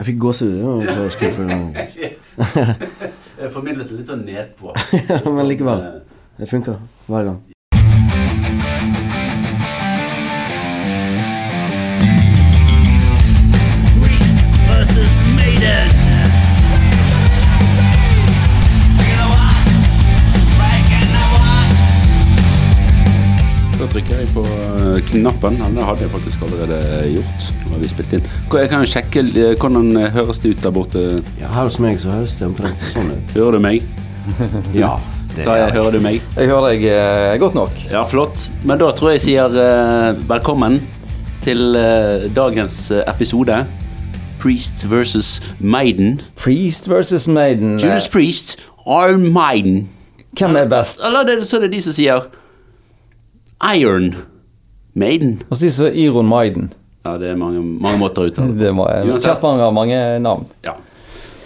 Jeg fikk gåsehud. Så skuffende. Jeg formidlet det litt sånn nedpå. Ja, men likevel. Sånn, Det funker hver gang. Trykker jeg på eh, knappen. Det hadde jeg faktisk allerede gjort. Nå har vi spilt inn. Jeg kan jo sjekke eh, hvordan eh, høres det ut der borte. Ja, her hos meg så høres det omtrent sånn ut. Hører du meg? Ja. Det Da jeg, hører du meg? Jeg hører deg eh, godt nok. Ja, flott. Men da tror jeg jeg sier eh, velkommen til eh, dagens episode. Priest versus Maiden. Priest versus Maiden. Judas Priest or Maiden. Hvem er best? Eller det, så er det de som sier Iron Maiden. Og så de er Iron Maiden. Ja, det er mange, mange måter å uttale det. Uansett. Mange mange navn. Ja.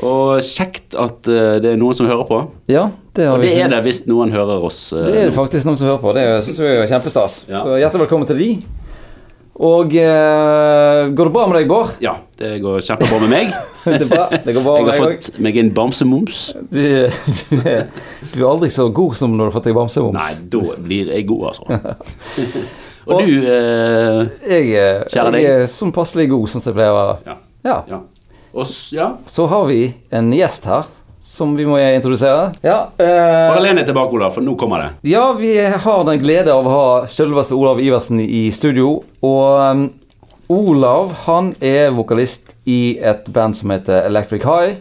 Og kjekt at uh, det er noen som hører på. Ja, det har Og vi det er det hvis noen hører oss. Uh, Det er det faktisk noen som hører på. Det syns vi er kjempestas. Ja. Så hjertelig velkommen til de. Og uh, går det bra med deg, Bård? Ja, det går kjempebra med meg. Det bra. Det går bra Jeg har fått meg en bamsemums. Du, du, er- du er aldri så god som når du har fått deg bamsemums. Nei, da blir jeg god, altså. Og du uh, Jeg, kjære deg? jeg er sånn passelig god, som jeg pleier å være. Ja. Ja. ja. Og ja. Så har vi en gjest her som vi må introdusere. Ja, eh, Bare len deg tilbake, Olav, for nå kommer det. ja, vi har den glede av å ha selveste Olav Iversen i studio. Og um, Olav han er vokalist i et band som heter Electric High.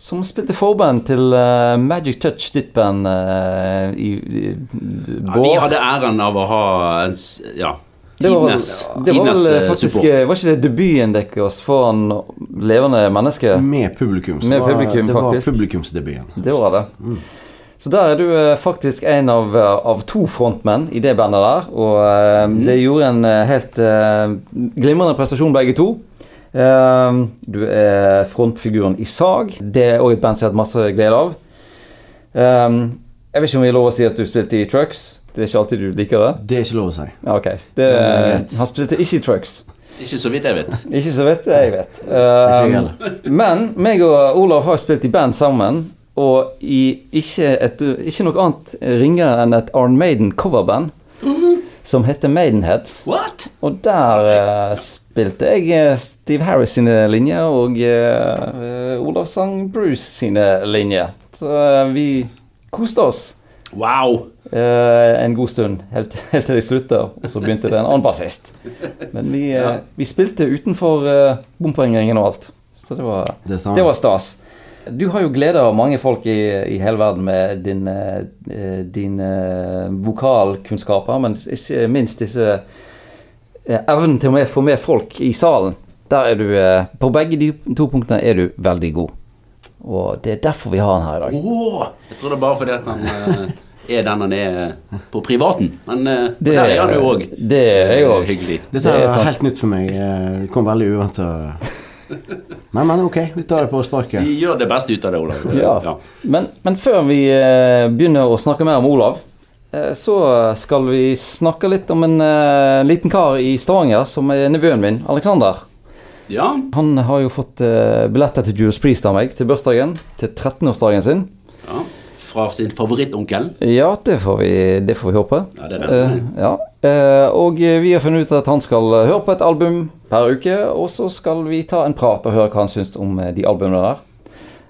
Som spilte forband til uh, Magic Touch, ditt band uh, i, i Ja, vi hadde æren av å ha en ja, tidenes, det var vel eh, faktisk support. Var ikke det debuten deres foran levende mennesker? Med publikum. så Med var- publikum, det var publikumsdebuten. Det var det. Så der er du eh, faktisk en av, eh, av to frontmenn i det bandet der. Og mm. det gjorde en eh, helt uh, glimrende prestasjon, begge to. Eh, du er frontfiguren i Sag. Det er òg et band som jeg har hatt masse glede av. Eh, jeg vet ikke om vi har lov å si at du spilte i Trucks. Det er ikke alltid du liker det. Det er ikke lov å si. Ok. Det, det er han spilte ikke i Trucks. Ikke så vidt jeg vet. Ikke så vidt jeg vet. Um, men meg og Olav har spilt i band sammen, og i ikke, et, ikke noe annet ringere enn et Arn Maiden coverband som heter Maidenheads. What? Og der uh, spilte jeg eh, Steve Harris sine linjer, og uh, Olav sang Bruce sine linjer. Så eh, vi koste oss. Wow. Uh, en god stund, helt, helt til jeg slutta, og så begynte det en annen bassist. Men vi, eh, Ja. vi spilte utenfor uh, bompoengringen og alt, så det var, Det det var stas. Du har jo gleda mange folk i, i hele verden med din, eh, eh, din eh, vokalkunnskaper, men ikke minst disse eh, evnen til å få med folk i salen. Der er du eh, På begge de to punktene er du veldig god. Og det er derfor vi har han her i dag. Oh, jeg tror det er bare fordi at han eh, er den han er på privaten. Men eh, Det, der er han jo òg. det er jeg òg. Hyggelig. Dette Det er er helt nytt for meg. Eh, Det kom veldig uventa. Men, men ok, vi tar det på sparket. Vi gjør det beste ut av det, Olav. Ja. Men, men før vi eh, begynner å snakke mer om Olav, eh, så skal vi snakke litt om en eh, liten kar i Stavanger som er nevøen min, Alexander. Ja. Han har jo fått eh, billetter til Judas Priest av meg til bursdagen, til 13-årsdagen sin. ja. Fra sin favorittonkel. Ja, det får vi, det får vi håpe. Ja, det er Eh, den. ja. Eh, og eh, vi har funnet ut at han skal eh, høre på et album per uke, og så skal vi ta en prat og høre hva han syns om eh, de albumene der.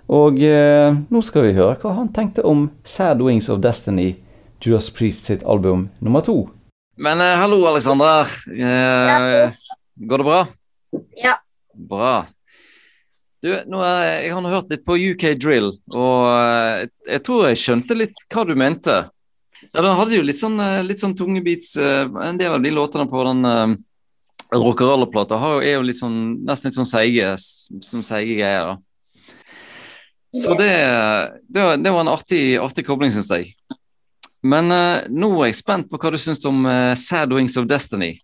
Og eh, nå skal vi høre hva han tenkte om Sad Wings of Destiny, Judas Priest sitt album nummer to. Men eh, hallo, Alexander. Eh, går det bra? Ja. Bra. Du, nå, jeg har hørt litt på UK Drill, og eh, jeg tror jeg skjønte litt hva du mente. Ja, den hadde jo litt sånn, eh, litt sånn tunge beats. eh, En del av de låtene på den rockerolle-plata har jo- er jo litt sånn, nesten litt sånn seige, som seige greier. da. Så det, det, det var en artig, artig kobling, syns jeg. Men uh, nå er jeg spent på hva du syns om uh, Sad Wings of Destiny.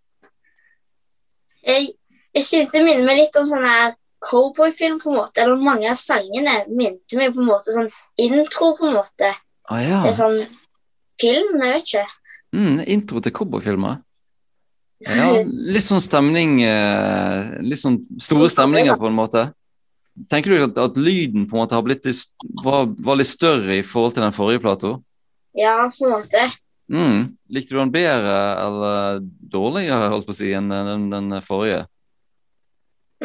Jeg, jeg synes det minner meg litt om sånn her cowboyfilm, på en måte. Eller mange av sangene minte meg på en måte sånn intro, på en måte, Ah, ja. til sånn film. Jeg vet ikke. Mm, intro til cowboyfilmer. Ja, litt sånn stemning eh, Litt sånn store stemninger, på en måte. tenker du at, at lyden på en måte har blitt litt, var, var litt større i forhold til den forrige plata? Ja, på en måte. Mm. Likte du den bedre eller dårligere holdt på å si, enn den, den forrige?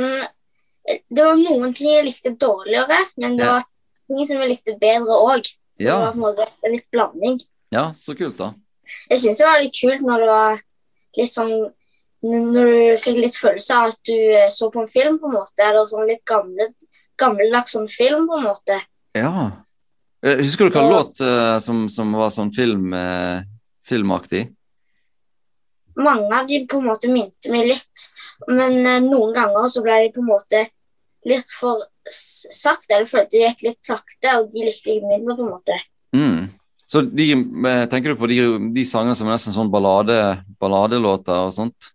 Mm, det var noen ting jeg likte dårligere, men det var ting som jeg likte bedre òg. Så Ja. det var på en måte litt blanding. Ja, så kult, da. Jeg syns det var litt kult når det var litt sånn Når du fikk litt følelse av at du eh, så på en film, på en måte. Eller sånn litt gamle, gammeldags sånn film, på en måte. Ja. Eh, Husker du hva Ja. låt eh, som, som var sånn film, filmaktig? Mange av de på en måte minte meg litt, men eh, noen ganger så ble de på en måte litt for sakte. Eller følte de gikk litt sakte, og de likte jeg mindre, på en måte. Mm. Så de, eh, tenker du på de, de sangene som er nesten sånn ballade, balladelåter og sånt?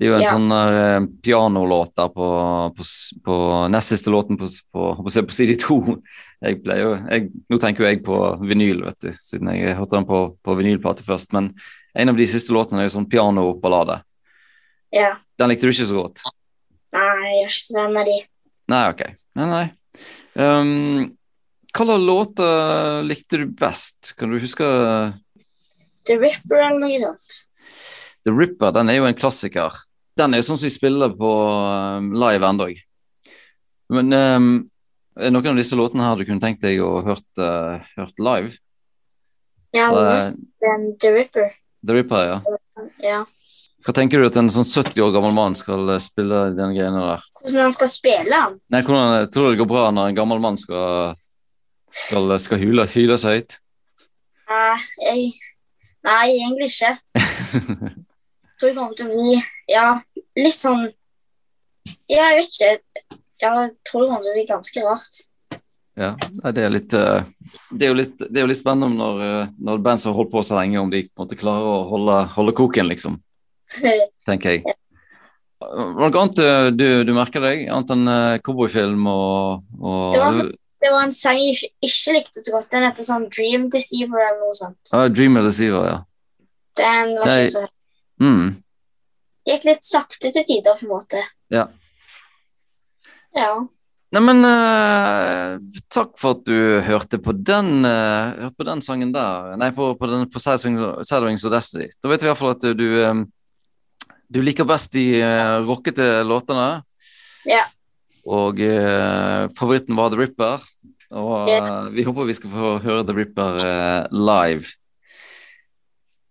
Det er jo en Ja. sånn der, eh, pianolåt der på, på, på nest siste låten på, på, på side to. Jeg pleier jo, jeg, nå tenker jo jeg på vinyl, vet du, siden jeg hørte den på, på vinylplate først. Men en av de siste låtene er jo sånn pianoballade. Ja. Den likte du ikke så godt? Nei, jeg er ikke så venn av de. Nei, ok. Nei, nei. Um, hva slags låter likte du best? Kan du huske The Ripper eller noe sånt. The Ripper? Den er jo en klassiker. Den er jo sånn som vi spiller på um, live ennå. Men um, er noen av disse låtene her du kunne tenkt deg å hørt, uh, hørt live? Ja, det Uh, den The Ripper. The Ripper, ja. Ja. Hva tenker du at en sånn 70 år gammel mann skal uh, spille den greiene der? Hvordan han skal spille den. Nei, hvordan Tror du det går bra når en gammel mann skal, skal, skal hyle, hyle seg høyt? Nei, jeg, nei, egentlig ikke. tror jeg kommer til å bli Ja, litt sånn Ja, jeg vet ikke. Jeg tror det kommer til å bli ganske rart. Ja, det er litt eh, Det er jo litt, det er jo litt spennende når, eh, når band som har holdt på så lenge, om de på en måte klarer å holde, holde koken, liksom, tenker jeg. Var det noe annet eh, du, du merker deg, annet enn eh, cowboyfilm og, og Det var- Det var en sang jeg ikke, ikke likte så godt. Den heter sånn Dream Deceiver eller noe sånt. ah, Dream Deceiver, ja. Den var ikke så Mm, Det gikk litt sakte til tider, på en måte. Ja. Ja. Nei, men eh, takk for at du hørte på den, uh, hørte på den sangen der. Nei, på, på, den, på Sad Wings of Destiny. Da vet vi i hvert fall at du, eh, du liker best de uh, rockete låtene. Ja. Og uh, favoritten var The Ripper. Og eh, vi håper vi skal få høre The Ripper live.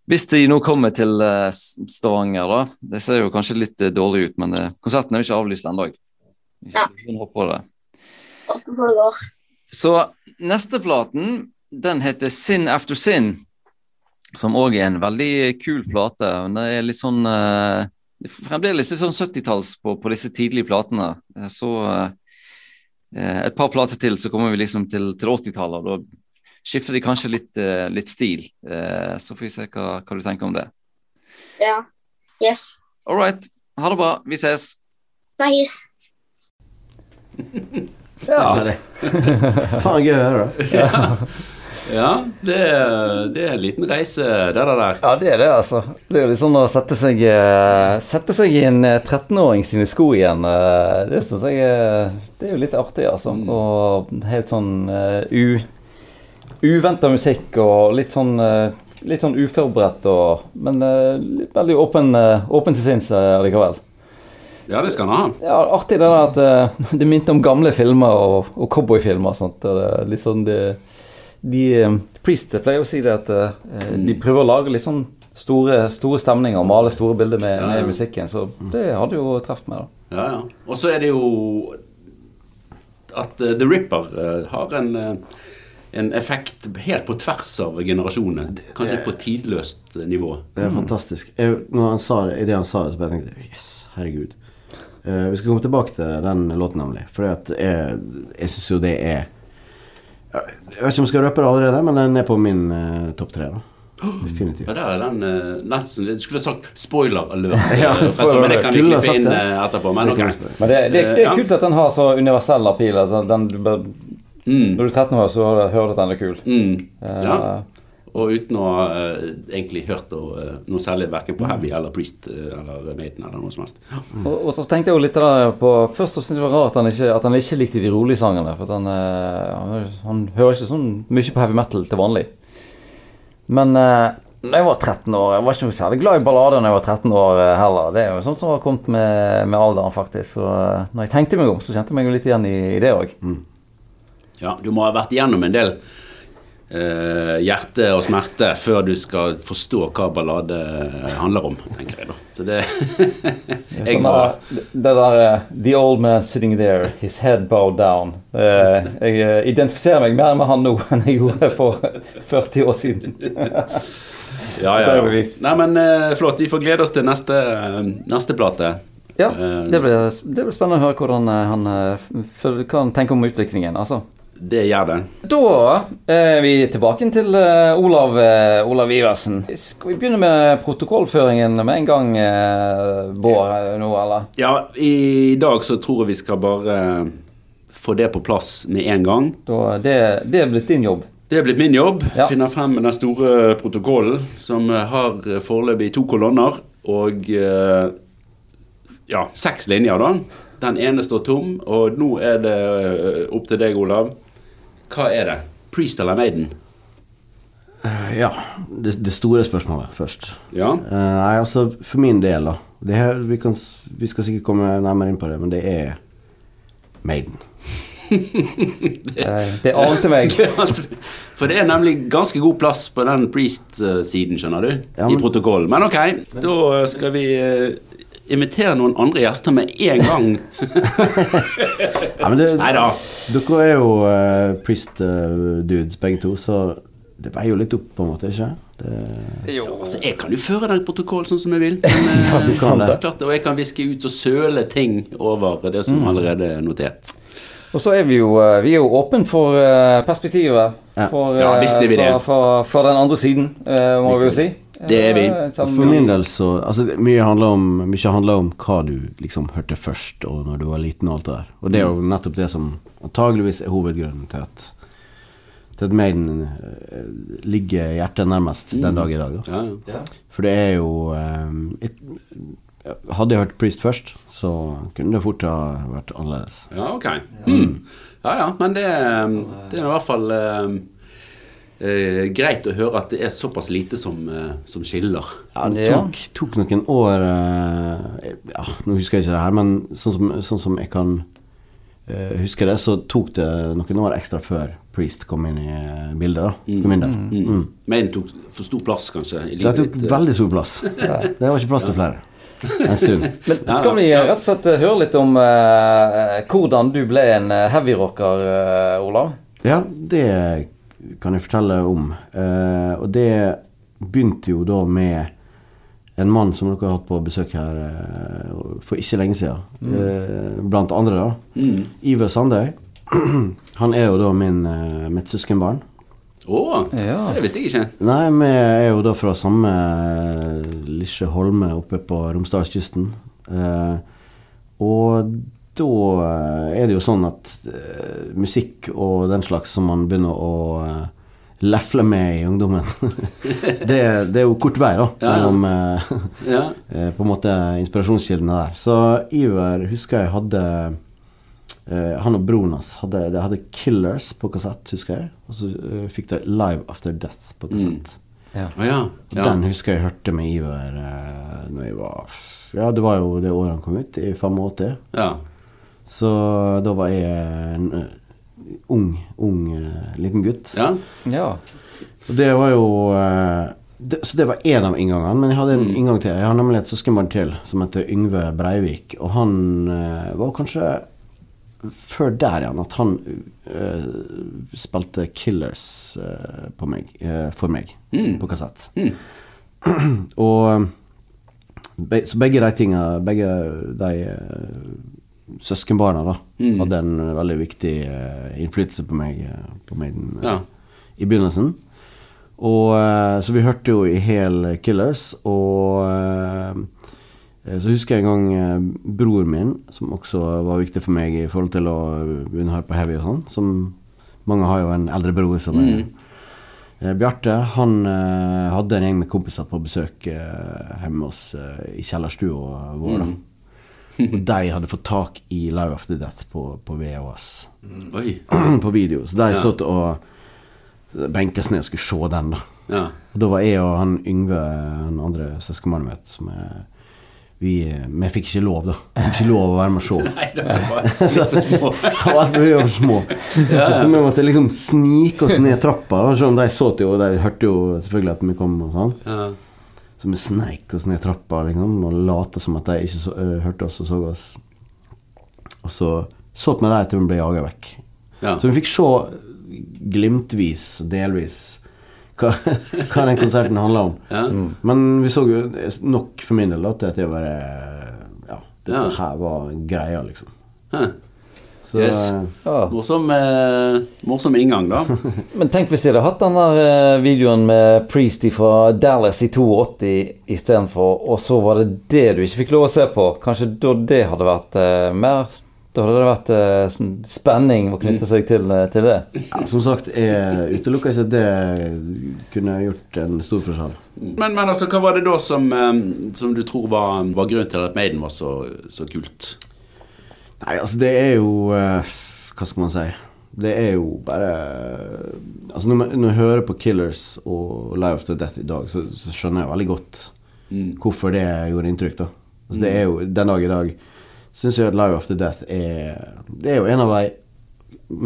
Hvis de nå kommer til Stavanger, da. Det ser jo kanskje litt dårlig ut, men konserten er jo ikke avlyst ennå. Ja. det. Håper det går. Så neste platen, den heter Sin After Sin, som òg er en veldig kul plate. Men det er litt sånn eh, Fremdeles litt sånn 70-talls på, på disse tidlige platene. Så eh, et par plater til, så kommer vi liksom til, til 80-tallet. og Da skifter de kanskje litt, eh, litt stil. Eh, så får vi se hva, hva du tenker om det. Ja. Yes. All right. Ha det bra. Vi ses. Nice. Ja. Faen gøy å høre. Ja, det, det er en liten reise, det der. Ja, det er det, altså. Det er jo litt sånn å sette seg, eh, sette seg i en eh, 13-åring sine sko igjen. eh, Det syns jeg eh, Det er jo litt artig, altså. Og helt sånn u, uventa musikk og litt sånn eh, Litt sånn uforberedt og Men eh, veldig åpen, eh, åpen til sinns eh, allikevel. Ja, det skal han ha. Ja, artig det der at eh, det minte om gamle filmer og, og cowboyfilmer og sånt. Og det, litt sånn det, de eh, Priest pleier å si det at eh, de prøver å lage litt sånn store, store stemninger og male store bilder med, Ja, ja. med musikken. Så det hadde jo truffet meg, da. Ja, ja. Og så er det jo at eh, The Ripper har en, en effekt helt på tvers av generasjonene. Kanskje på tidløst nivå. Det er fantastisk. Jeg, når han sa det, I det han sa det, så bare tenkte jeg Yes, herregud. Uh, vi skal komme tilbake til den låten, nemlig. For jeg, jeg syns jo det er Jeg vet ikke om jeg skal røpe det allerede, men den er på min uh, topp tre. da. Definitivt. Ja, der er den uh, nesten Jeg skulle sagt spoiler alert, Ja, eh, spoiler men det kan vi klippe inn det. eh, etterpå. Men Det ok. kan vi spørre. Men det, det, det Eh, ja. er kult at den har så universell appeal. Altså den, du Mm, når du er 13 år, så hører du at den er kul. mm, Eh, ja. Og uten å ha uh, egentlig hørt og, eh, noe særlig verken på Heavy eller Priest uh, eller Maiden eller noe som helst. Mm. Og, og så tenkte jeg jo litt der på Først så syntes jeg det var rart at han ikke, at han ikke likte de rolige sangene. For han, eh, han, han hører ikke sånn mye på heavy metal til vanlig. Men eh, når jeg var 13 år Jeg var ikke særlig glad i ballader når jeg var 13 år eh, heller. Det er jo sånt som har kommet med, med alderen, faktisk. Så eh, når jeg tenkte meg om, så kjente jeg meg jo litt igjen i, i det òg. Ja, du må ha vært igjennom en del eh, hjerte og smerte før du skal forstå hva ballade handler om, tenker jeg da. Så det Jeg må... det der eh, The old man sitting there, his head bowed down. Eh, jeg eh, identifiserer meg mer med han nå enn jeg gjorde for 40 år siden. Ja, ja. Nei, men eh, flott. Vi får glede oss til neste, eh, neste plate. Ja, Eh, det blir, det blir spennende å høre hvordan eh, han, eh, hva han tenker om utviklingen. altså. Det gjør det. Da er vi tilbake til eh, Olav, eh, Olav Iversen. Skal vi begynne med protokollføringen med en gang, uh, Bård, eh, nå, eller? Ja, i dag så tror jeg vi skal bare få det på plass med en gang. Da, det, det er blitt din jobb. Det er blitt min jobb. Ja. Finne frem den store protokollen, som eh, har eh, foreløpig to kolonner og eh, ja, seks linjer, da. Den ene står tom, og nå er det eh, opp til deg, Olav. Hva er det? Priest eller Maiden? Eh, Ja, det, det store spørsmålet først. Ja. Uh, nei, altså for min del, da. Det her, vi, kan, vi skal sikkert komme nærmere inn på det, men det er Maiden. det, uh, Det ante meg. For det er nemlig ganske god plass på den Priest-siden, skjønner du, Ja, i men- protokollen. Men ok, da skal vi eh, invitere noen andre gjester med en gang. Ja, men det, Neida. Dere er jo uh, Priest-dudes begge to, så det veier jo litt opp, på en måte, ikke det? Jo. Altså, jeg kan jo føre den protokollen sånn som jeg vil. Men, ja, du kan det. Klart, og jeg kan viske ut og søle ting over det Mm. som allerede er notert. Og så er vi jo, eh, vi er jo åpen for eh, perspektivet. Ja. For, Ja, eh, vi det. Fra, fra, fra den andre siden, eh, må visste vi jo si. Det er vi. Eh, For min del så Altså, mye handler om Mye handler om hva du liksom hørte først, og når du var liten og alt det der. Og det er jo nettopp det som antageligvis er hovedgrunnen til at Til at Maiden eh, ligger hjertet nærmest den dag i dag. Da. Ja, ja. For det er jo um, et, Hadde jeg hørt Priest først, så kunne det fort ha vært annerledes. ja ok. Mm. Ja ja, men det, det er i hvert fall eh, eh, greit å høre at det er såpass lite som, eh, som skiller. Ja, det tok, tok noen år eh, Ja, nå husker jeg ikke det her, men sånn som, sånn som jeg kan eh, huske det, så tok det noen år ekstra før Priest kom inn i eh, bildet, da, for min del. Mm. Maiden tok for stor plass, kanskje, i Det tok ditt. eh. veldig stor plass. Det var ikke plass til flere en stund. Men skal vi rett og slett høre litt om hvordan du ble en heavyrocker, uh, Olav? Ja, det kan jeg fortelle om. Eh, og det begynte jo da med en mann som dere har hatt på besøk her eh, for ikke lenge siden. Eh, blant andre, da. Mm. Iver Sandøy. Han er jo da min, eh, mitt søskenbarn. Å, Ja. det visste jeg ikke. Nei, vi er jo da fra samme lille Holme oppe på Romsdalskysten. Eh, og da eh, er det jo sånn at uh, musikk og den slags som man begynner å uh, lefle med i ungdommen det, det er jo kort vei, da, Ja, ja. mellom Ja. eh, på en måte inspirasjonskildene der. Så Iver husker jeg hadde Han og broren hans hadde, de hadde Killers på kassett, husker jeg. Og så fikk de Live After Death på kassett. Mm. ja. Og ja. Den husker jeg hørte med Iver uh, Når jeg var Ja, det var jo det året han kom ut, i 85. ja. Så da var jeg en eh, ung, ung eh, liten gutt. ja. Ja. Og det var jo eh, det, Så det var én av inngangene, men jeg hadde en inngang til. Jeg har nemlig et søskenbarn til som heter Yngve Breivik, og han var kanskje før der igjen at han uh, spilte Killers uh, på meg, uh, for meg Mm. på kassett. Mm. og be, Så begge de tinga, begge de søskenbarna, da, Mm. hadde en veldig viktig eh, innflytelse på meg, eh, på meg den, eh, Ja. i begynnelsen. Og Så vi hørte jo i hel Killers, og så husker jeg en gang bror min, som også var viktig for meg i forhold til å begynne å høre på heavy og sånn, som mange har jo en eldre bror som er Mm. Bjarte han hadde en gjeng med kompiser på besøk hjemme hos eh, i kjellerstua vår. da. Og de hadde fått tak i Live After Death på, på VHS. Oi. på video. Så de Ja. satt og benket seg ned og skulle se den. da Ja. Og da var jeg og han Yngve, han andre søskenbarnet mitt, som er vi, vi fikk ikke lov, da. Vi fikk ikke lov å være med og se. Nei, det var litt for små. Vi var for små. Så vi måtte liksom snike oss ned trappa. Da. Selv om de så jo, og de hørte jo selvfølgelig at vi kom. og sånn Ja. Så vi sneik oss ned trappa liksom, og lot som at de ikke så, uh, hørte oss og så oss. Og så så vi dem til vi ble jaga vekk. Ja. Så vi fikk se glimtvis og delvis hva, hva den konserten handla om. Ja. Men vi så jo nok for min del da, til at det bare Ja, dette Ja. her var greia, liksom. Hæ. Så Yes. Ja. Morsom, eh, morsom inngang, da. Men tenk hvis de hadde hatt den der eh, videoen med Priest fra Dallas i 82 istedenfor, og så var det det du ikke fikk lov å se på. Kanskje da det hadde vært eh, mer Da hadde det vært eh, sånn spenning å knytte seg til, eh, til det. ja, som sagt, jeg utelukker ikke at det kunne gjort en stor forskjell. Men, men altså, hva var det da som, eh, som du tror var, var grunnen til at Maiden var så, så kult? Nei, altså, det er jo eh, Hva skal man si? Det er jo bare Altså, når, man, når jeg hører på Killers og Live After Death i dag, så, så skjønner jeg veldig godt hvorfor det gjorde inntrykk, da. Altså, det er jo Den dag i dag syns jeg at Live After Death er Det er jo en av de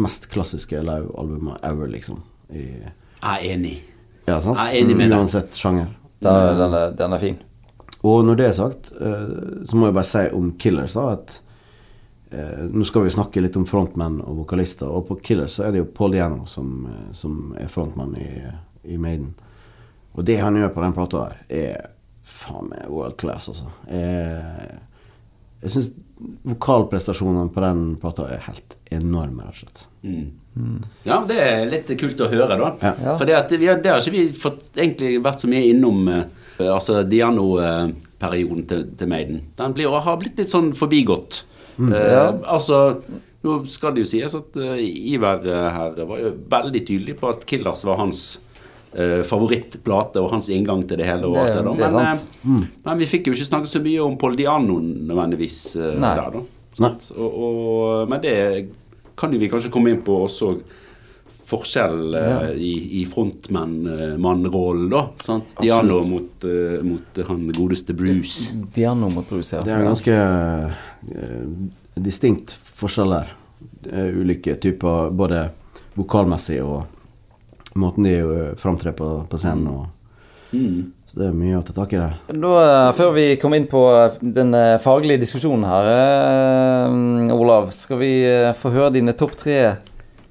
mest klassiske live-albumene ever, liksom. I, Jeg er enig. ja, sant? Jeg er enig med deg. Uansett sjanger. Den, den, er, den er fin. Og når det er sagt, eh, så må jeg bare si om Killers da at eh, Nå skal vi snakke litt om frontmenn og vokalister, og på Killers så er det jo Paul Diano som, eh, som er frontmann i, i Maiden. Og det han gjør på den plata her, er faen meg world class, altså. Jeg, jeg syns vokalprestasjonene på den plata er helt enorme, rett og slett. Mm. Ja, det er litt kult å høre, da. Ja. For det, at vi har, det har ikke vi fått egentlig vært så mye innom eh, altså Diano-perioden til, til Maiden. Den blir, har blitt litt sånn forbigått. Eh, Ja. Altså, nå skal det jo sies at uh, Iver eh, her var jo veldig tydelig på at Killers var hans uh, favorittplate og hans inngang til det hele. Og Det- alt det, da. det er Men, sant. eh, men vi fikk jo ikke snakket så mye om Paul Diano nødvendigvis uh, Nei. der, da. Nei. Og, og, men det kan jo vi kanskje komme inn på også forskjell eh, Ja. i, i frontmann-rollen, da. Sant? Diano mot, eh, mot han godeste Bruce. Diano mot Bruce, ja. Det er ganske eh, distinkt forskjell der. Er ulike typer, både vokalmessig og måten de uh, framtrer på, på scenen. Og, Mm. så det er mye å ta tak i der. Da, eh, før vi kommer inn på eh, den eh, faglige diskusjonen her, eh, Olav, skal vi eh, få høre dine topp tre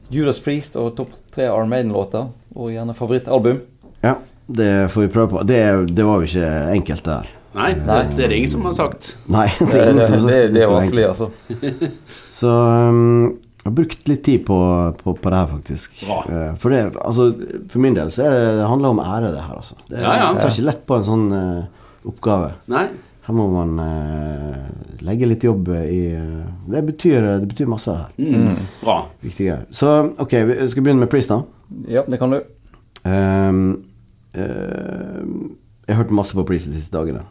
Judas Priest og topp tre Arm Maiden-låter? Og gjerne favorittalbum. Ja, det får vi prøve på. Det, det var jo ikke enkelt, det her. Nei, det, det er ingen som har sagt. Nei, det er ingen som har sagt det, det er vanskelig, altså. Så um, jeg har brukt litt tid på, på, på det her, faktisk. Bra. Eh, for, det, altså, for min del så er det, det handler om ære, det her, altså. Det, Ja, ja. Jeg tar ikke lett på en sånn uh, oppgave. Nei? Her må man uh, legge litt jobb i uh, det, betyr, det betyr masse, det her. Mm. Bra. Viktig greier. Så ok, vi skal begynne med Priest, da. Ja, det kan du. Um, jeg har hørt masse på Priest de siste dagene.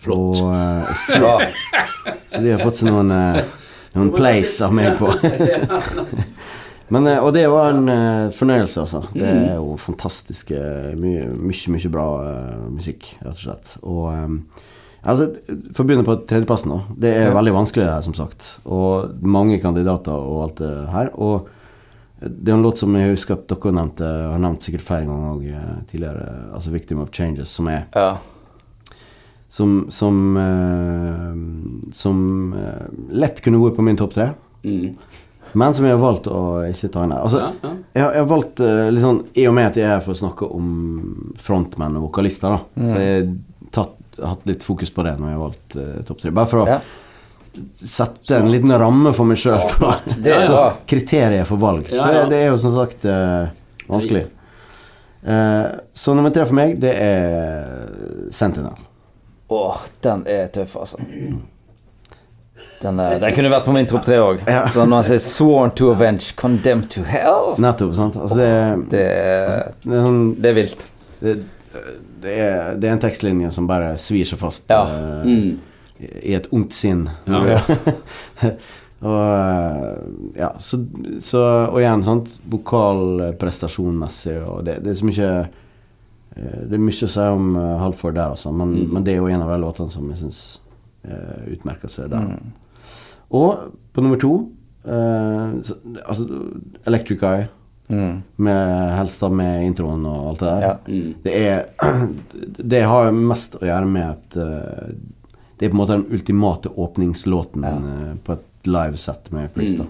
Flott. Og, uh, Bra. så de har fått seg noen, uh, noen plays av meg på. Men, uh, og det var en fornøyelse, altså. Det er jo fantastisk mye, mye, mye bra musikk, rett og slett. Og um, altså, For å begynne på tredjeplassen, da. Det er veldig vanskelig, her, som sagt. Og mange kandidater og alt det her. Og det er en låt som jeg husker at dere nevnte, har nevnt sikkert flere ganger tidligere. Altså 'Victim of Changes', som er Ja. Som som, eh, som eh, lett kunne vært på min topp tre, Mm. men som jeg har valgt å ikke ta inn her. Altså, Ja, ja. jeg, har- jeg har valgt eh, litt sånn I og med at jeg er her for å snakke om frontmenn og vokalister, da, så jeg har tatt, hatt litt fokus på det når jeg har valgt eh, topp tre. Bare for å ja. sette en liten ramme for meg sjøl. Det bra. kriterier for valg. Ja, ja. Det, det er jo som sagt eh, vanskelig. Eh, så nummer tre for meg, det er Sentinel. Åh, den er tøff, altså. Den, er, den kunne vært på min topp tre òg. Ja. Så når han sier 'sworn to avenge, condemned to hell' Nettopp, sant. Altså, det, Det er, det, er sånn, det er vilt. det, det, er, det er en tekstlinje som bare svir seg fast Ja. uh, Mm. i et ungt sinn. Ja. og eh, ja, så, så Og igjen, sant. Vokalprestasjonmessig og det, det er så mye Det er mye å si om uh, Halford der, altså. Men, Mm. men det er jo en av de låtene som jeg syns uh, utmerker seg der. Mm. Og på nummer to uh, så, Altså Electric Eye, Mm. med helst da med introen og alt det der. Ja. Mm. Det er Det har mest å gjøre med at eh, det er på en måte den ultimate åpningslåten Ja. eh, på et livesett med Priest. da.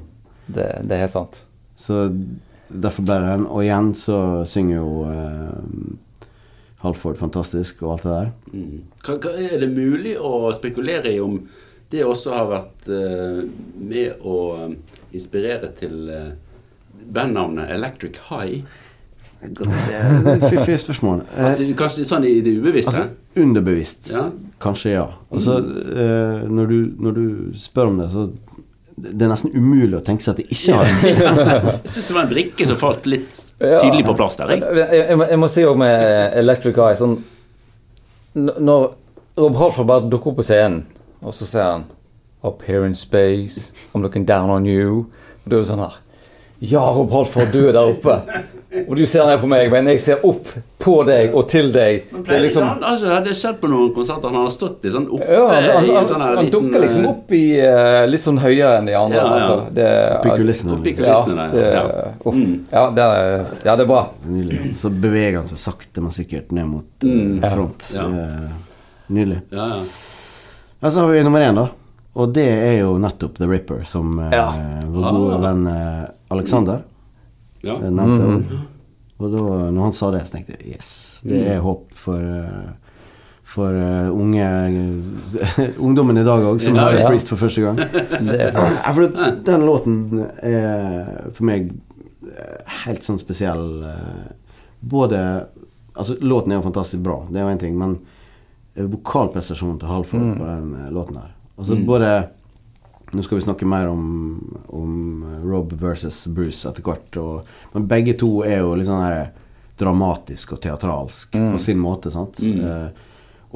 Det, det er helt sant. Så derfor ble det den. Og igjen så synger jo eh, Halford fantastisk og alt det der. Mm. Hva, hva er det mulig å spekulere i om det også har vært uh, med å eh, inspirere til uh, bandnavnet Electric High? Det fiffig spørsmål. At du, kanskje sånn i det ubevisste? altså underbevisst. ja. Kanskje ja. Altså, uh, når, du, når du spør om det, så Det er nesten umulig å tenke seg at det ikke har. Jeg syns det var en brikke som falt litt. Tydelig på plass der. Jeg, Jeg. jeg, jeg, må- si òg med Electric Eye sånn Når Rob Halford bare dukker opp på scenen, og så ser han Up here in space, I'm looking down on you. Og du er sånn her Ja, Rob Halford, du er der oppe. Og du ser ned på meg, men jeg ser opp på deg og til deg. Det er liksom han, altså, det skjedd på noen konserter. Han har stått litt sånn oppe ja, han, han, i han, sånn her han dukker liksom eh, opp i uh, litt sånn høyere enn de andre. Ja, ja. Altså. Det, Oppi kulissene. Opp kulissene ja, det, Ja. Mm. ja, det er, ja, det er bra. Nydelig. Så beveger han seg sakte, men sikkert ned mot eh, Mm. front. Ja. Eh, nydelig. Ja, ja. Og så har vi nummer én, da. Og det er jo nettopp The Ripper, som Ja. vår gode Ah. venn Alexander ja. nevnte. Mhm. også. Og da når han sa det, så tenkte jeg yes, det er håp for eh, for eh, unge ungdommen i dag òg, som Ja, hører ja. Priest for første gang. For den låten er for meg helt sånn spesiell. Både Altså, låten er jo fantastisk bra, det er jo én ting, men vokalprestasjonen til Halford på den låten her Altså både Nå skal vi snakke mer om, om Rob versus Bruce etter hvert, og, men begge to er jo litt sånn her dramatisk og teatralsk på sin måte, sant. Eh,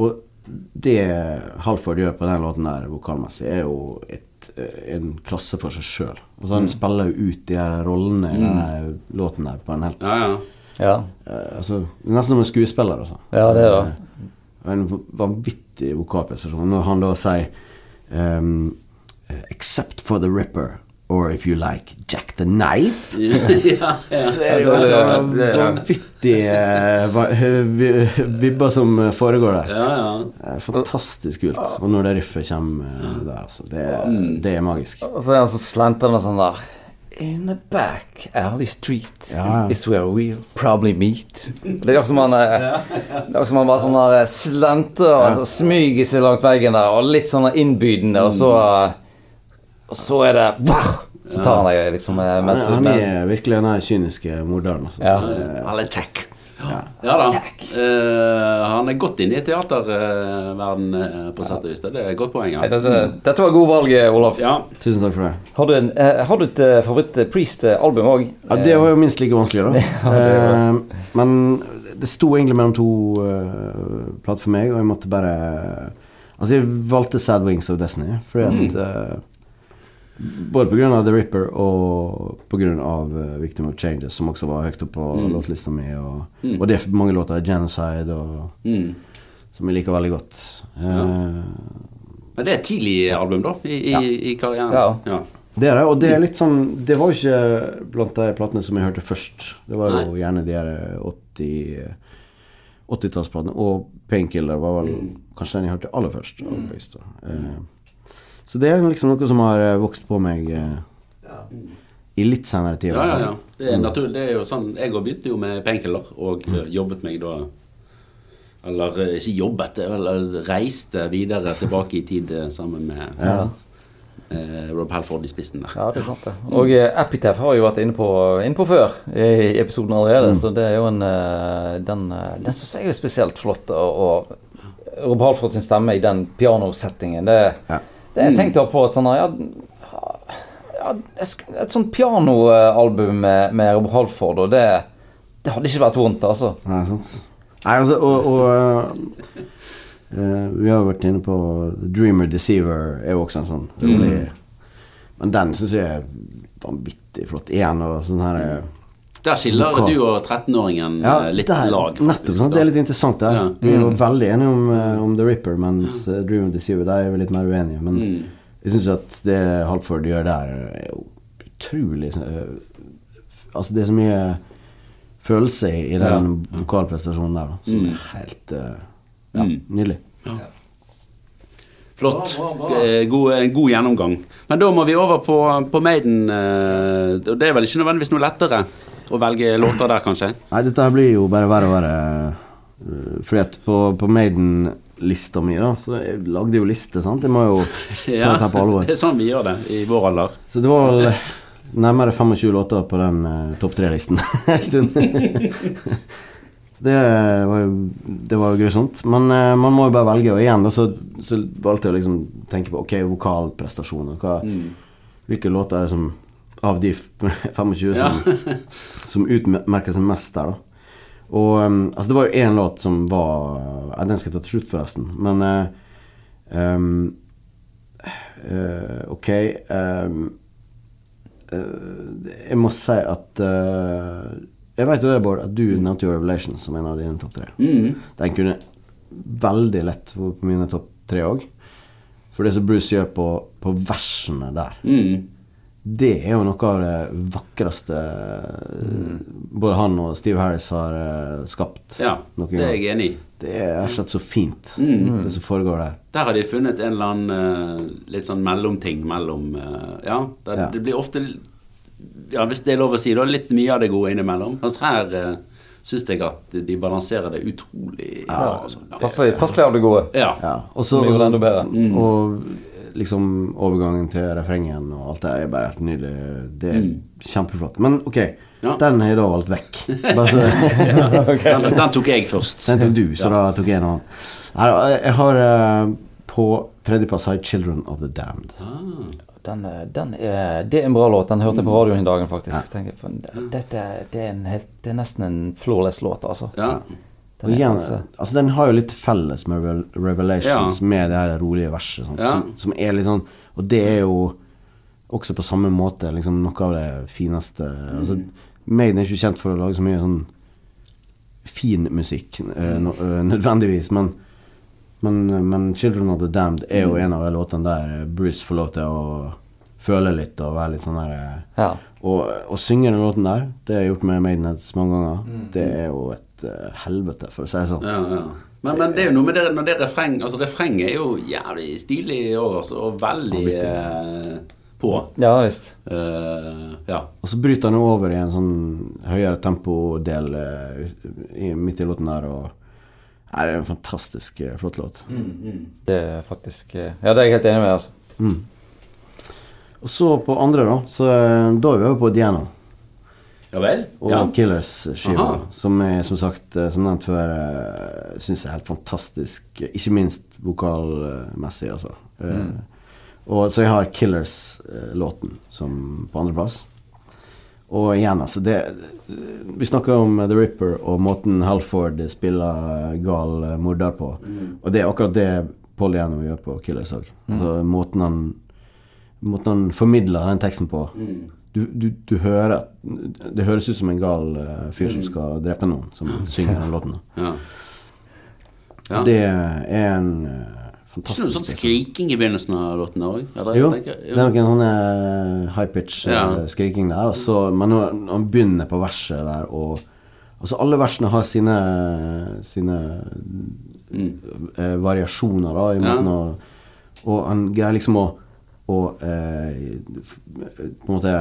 og det Halford gjør på den låten der vokalmessig, er jo et, eh, en klasse for seg sjøl. Altså, han spiller jo ut de her rollene i denne låten der på en helt ja, ja. Ja. Uh, altså, Nesten som en skuespiller. Altså. Ja, det er det. Uh, En vanvittig vokalprestasjon. Når han da sier ehm, Except for the Ripper, or if you like, Jack the Knife. ja, ja. Så er det jo et sånn det- det- vanvittig eh, vibber som eh, foregår der. ja, ja. Eh, Fantastisk kult. Og når det riffet kommer eh, der, altså. Det, er- det er magisk. Og så er han så slentrende sånn der In the back alley street Ja. is where we'll probably meet. Det er akkurat som han eh, Det er som han bare sånn der Slenter og så smyger seg langt veggen der, og litt sånn innbydende, og så eh, Og så er det wow! Så tar han deg liksom eh, Han er, han er virkelig den kyniske morderen, altså. Ja. Eller tech. ja. Ja da. Uh, han er godt inne i teaterverden uh, på sett og vis. Det er et godt poeng. Ja. Hey, dette, dette var god valg, Olaf. ja. Tusen takk for det. Har du, en, uh, har du et favoritt-Priest-album òg? Ja, Det var jo minst like vanskelig, da. Eh, men det sto egentlig mellom to uh, plater for meg, og jeg måtte bare Altså, jeg valgte Sad Wings of Destiny fordi at eh, Både pga. The Ripper og pga. Uh, Victim of Changes, som også var høyt oppe på låtlista mi. Og, Mm. og det er mange låter. Genocide, og, Mm. som jeg liker veldig godt. Eh, Men det er et tidlig album, da, i, i, Ja. i karrieren. Ja. ja. Det er det, og det er litt sånn Det var jo ikke blant de platene som jeg hørte først. Det var jo Nei. gjerne de her 80 80-tallsplatene. Og Painkiller var vel kanskje den jeg hørte aller først. da. Eh, så det er liksom noe som har eh, vokst på meg eh, i litt senere tid. Ja, ja, ja. Det er naturlig. Det er jo sånn Jeg òg begynte jo med painkiller, og mm. jobbet meg da Eller eh, ikke jobbet, eller reiste videre tilbake i tid eh, sammen med Ja. eh, Rob Halford i spissen der. Ja, det er sant det. Og Epitef Epitaph har jo vært inne på, inne på før i episoden allerede, så det er jo en eh, Den, eh, den syns jeg er spesielt flott. Og, og Rob Halford sin stemme i den pianosettingen, det, Ja. Det jeg tenkte på et sånn ja, ja, Et sånt pianoalbum med, med Rob Halford, og det, det hadde ikke vært vondt, altså. Nei, sant. Nei, altså, og, og uh, uh, Vi har jo vært inne på Dreamer Deceiver er jo også en sånn rolig Men den syns jeg er vanvittig flott. Igjen og sånn her øh, Der skiller Vokal. du og 13-åringen Ja, eh, litt der, lag. nettopp. Sant? Det er litt interessant der. Ja. Vi er jo veldig enige om, øh, om The Ripper, mens Drew and Deceiver der er vi litt mer uenige. Men Mm. jeg syns at det Halford gjør der, er jo utrolig Altså, det er så mye følelse i den ja. vokalprestasjonen der, da, som Mm. er helt ja, Mm. nydelig. Flott. Eh, God, en god gjennomgang. Men da må vi over på, på Maiden. eh, og det er vel ikke nødvendigvis noe lettere å velge låter der, kanskje? Nei, dette her blir jo bare verre og verre. Fordi at på, på Maiden-lista mi, da, så jeg lagde jo liste, sant. Jeg må jo ta dette på alvor. det er sånn vi gjør det i vår alder. Så det var vel nærmere 25 låter på den uh, topp tre-listen en stund. så det var jo det var jo grusomt. Men uh, man må jo bare velge, og igjen da så, så valgte jeg å liksom tenke på ok, vokalprestasjoner. Hva, Hvilke låter er det som av de f- 25 Ja. som, som utmerker seg mest der, da. Og um, altså det var jo én låt som var ja, Den skal jeg ta til slutt, forresten. Men uh, um, uh, Ok um, uh, Jeg må si at Jeg vet jo det, Bård, at du nevnte jo Revelations som en av dine topp tre. Mm. Den kunne veldig lett vært på mine topp tre òg. For det som Bruce gjør på, på versene der, Mm. Det er jo noe av det vakreste både han og Steve Harris har eh, skapt. Ja, noen det er jeg enig i. Det er rett og slett så fint, Mm. det som foregår der. Der har de funnet en eller annen eh, litt sånn mellomting mellom eh, Ja, der, Ja. det blir ofte Ja, hvis det er lov å si, da, litt mye av det gode innimellom. Mens her uh, syns jeg at de balanserer det utrolig bra. Altså. Ja. Passelig, passelig av det gode. Ja. Ja, og så Det. Mm. Liksom overgangen til refrengen og alt det er bare helt nydelig. Det er kjempeflott. Men ok, Mm. Ja. den har jeg da valgt vekk. Bare så, Den, den tok jeg først. Den tok du, så da tok jeg en annen. Jeg har uh, på tredjeplass har jeg 'Children of the Damned'. Den, eh, den er, det er en bra låt. Den hørte jeg på radioen i dagen, faktisk. Ja. Tenker, for dette, det, er en helt, det er nesten en flawless låt, altså. Ja. Og Den igjen, altså- altså Den har jo litt felles med Revel- Revelations, med det her rolige verset. sånt, Ja. som, som er litt sånn Og det er jo også på samme måte liksom noe av det fineste altså, Maiden er ikke kjent for å lage så mye sånn fin musikk, mm. nødvendigvis, men men, men 'Children of the Damned' er jo en av de låtene der Bruce får lov til å føle litt og være litt sånn der eh, Ja. og å synge den låten der, det har jeg gjort med Maidenheads mange ganger, det er jo et eh, helvete, for å si det sånn. Ja, ja. Men, men det er jo noe med det når det er refreng Altså refrenget er jo jævlig stilig òg, altså, og veldig eh, på. ja visst. Mm. Eh, ja. Og så bryter han over i en sånn høyere tempodel uh, midt i låten der, og Nei, det er en fantastisk flott låt. Det er faktisk Ja, det er jeg helt enig med, altså. Mm. Og så på andre, da, så da er vi over på Diana ja vel? og Ja. Killers-skiva, som jeg som sagt, eh, som nevnt før, uh, syns er helt fantastisk. Ikke minst vokalmessig, altså. Eh, Og så jeg har Killers-låten som på andreplass. Og igjen, altså det Vi snakker om The Ripper og måten Halford spiller gal eh, morder på. Og det er akkurat det Paul Gjennom gjør på Killers òg. Altså, måten han Måten han formidler den teksten på. Du, du, du hører at Det høres ut som en gal eh, fyr som skal drepe noen, som synger den låten. ja. Ja. Det er en eh, Ikke noe fantastisk sånn skriking i begynnelsen av låten òg? Jo, det er noen sånn high pitch eh, Ja. skriking der. Altså, men han begynner på verset der og Altså alle versene har sine Sine eh, variasjoner da i måten å Og han greier liksom å, å eh, På en måte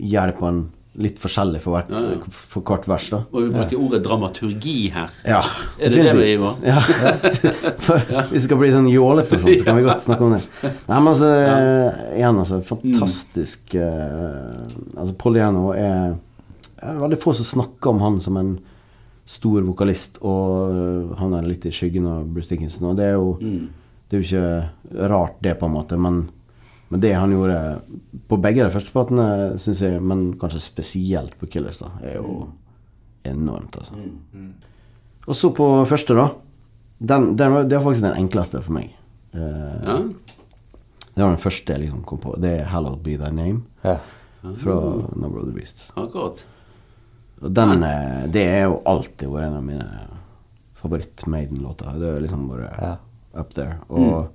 gjøre det på en litt forskjellig for hvert, Ja, ja. for hvert vers, da. Og vi bruker ordet dramaturgi her. Ja, Er det det vi gjør? Ja. Hvis det skal bli sånn jålete og sånn, så kan vi godt snakke om det. Nei, men altså, eh, igjen, altså, fantastisk eh, Altså, Paul er Det er veldig få som snakker om han som en stor vokalist, og eh, han er litt i skyggen av Bruce Dickinson, og det er jo Mm. det Det er jo ikke rart, det, på en måte, men, men det han gjorde på begge de første platene, syns jeg, men kanskje spesielt på Killers, da, er jo enormt, altså. Og så på første, da. Den, den, var- det var faktisk den enkleste for meg. Eh, Ja. Det var den første jeg liksom kom på. Det er 'Hallowed Be Thy Name' Ja. fra Number of the Beast. Akkurat. Og den, ja. det er jo alltid vært en av mine favoritt-Maiden-låter. Det er liksom bare Ja. up there. Og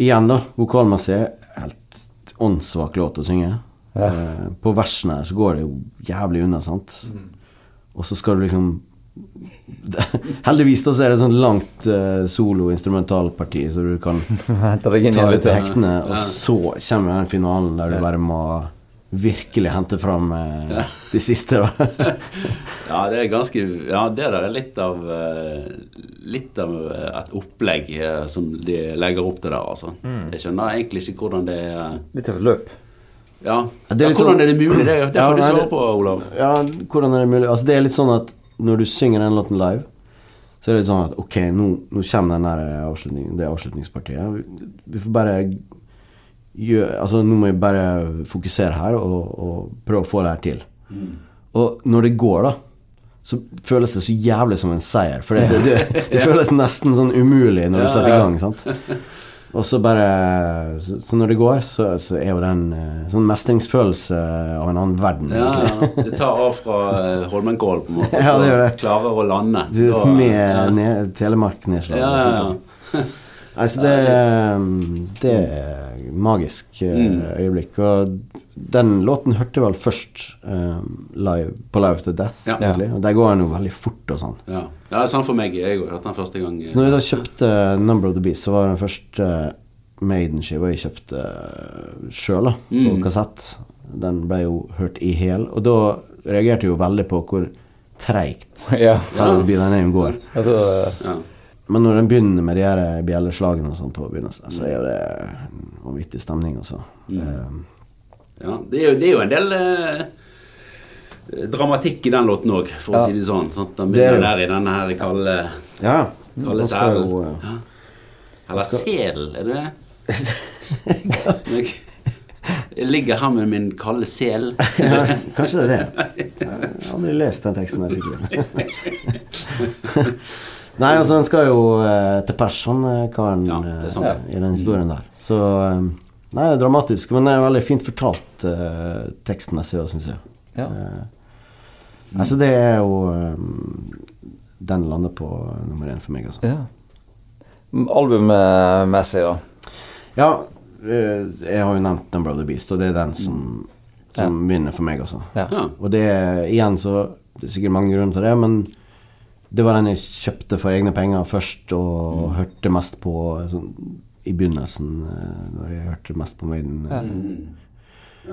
igjen, da, vokalmessig helt åndssvak låt å synge. Ja. Eh, på versene her så går det jo jævlig unna, sant. Og så skal du liksom Heldigvis da så er det et sånt langt uh, solo-instrumentalparti, så du kan deg ta igjen litt til hektene, og så kommer den finalen der du bare må virkelig hente fram eh, det siste. Da. Ja, det er ganske Ja, det der er litt av eh, Litt av eh, et opplegg eh, som de legger opp til der, altså. Mm. Jeg skjønner egentlig ikke hvordan det er Litt av et løp. Ja, Ja, det er ja hvordan sånn- er det mulig? Det, det Ja, får du svare på, Olav. Ja, hvordan er det mulig? Altså, det er litt sånn at når du synger den låten live, så er det litt sånn at ok, nå, nå kommer den der avslutning, det avslutningspartiet. Vi, vi får bare gjøre Altså, nå må vi bare fokusere her og, og prøve å få det her til. Og når det går, da, så føles det så jævlig som en seier. For det, det, det, det føles nesten sånn umulig når du setter i gang. sant? Og så bare Så, så når det går, så, så er jo det en eh, sånn mestringsfølelse av en annen verden. Ja, egentlig. Det tar av fra eh, Holmenkollen, på en måte. Ja, det gjør det. Klarer å lande. Du er med ja. ned, Telemark-nedslag. Ja, ja, ja. Nei, så det, det er magisk eh, Mm. øyeblikk. Og den låten hørte jeg vel først um, live, på Live to Death, Ja. egentlig. Og der går den jo veldig fort og sånn. Ja. ja, det er sånn for meg. Jeg hørte den første gang. Så når jeg da kjøpte Number of the Beast, så var den første Maiden-skiva jeg kjøpte sjøl, på Mm. kassett. Den ble jo hørt i hel. Og da reagerte jeg jo veldig på hvor treigt Ja. Hallowed Be Name går. Eh, Ja. Men når den begynner med de her bjelleslagene og sånn på begynnelsen, så er jo det en vanvittig stemning, altså. Eh, Ja, det er jo, det er jo en del eh, dramatikk i den låten òg, for Ja. å si det sånn. Sant? Den er begynner der i denne her kalde, ja. kalde skal jo, eh, Ja. Eller sel, er det det? Jeg, ligger her med min kalde sel. ja, kanskje det er det. Jeg har aldri lest den teksten her skikkelig. Nei, altså, han skal jo eh, til pers, han eh, karen, Ja, sånn, er eh, i den historien der. Så eh, Nei, det er dramatisk, men det er veldig fint fortalt uh, tekstmessig òg, syns jeg. ja. Eh, altså, det er jo eh, Den lander på nummer én for meg, altså. ja. Albummessig, da. Ja, eh, jeg har jo nevnt Number of the Beast, og det er den som, som vinner for meg, altså. Ja. Ja. Og det igjen så Det er sikkert mange grunner til det, men det var den jeg kjøpte for egne penger først, og hørte mest på sånn, i begynnelsen, eh, når jeg hørte mest på Maiden. eh, Mm.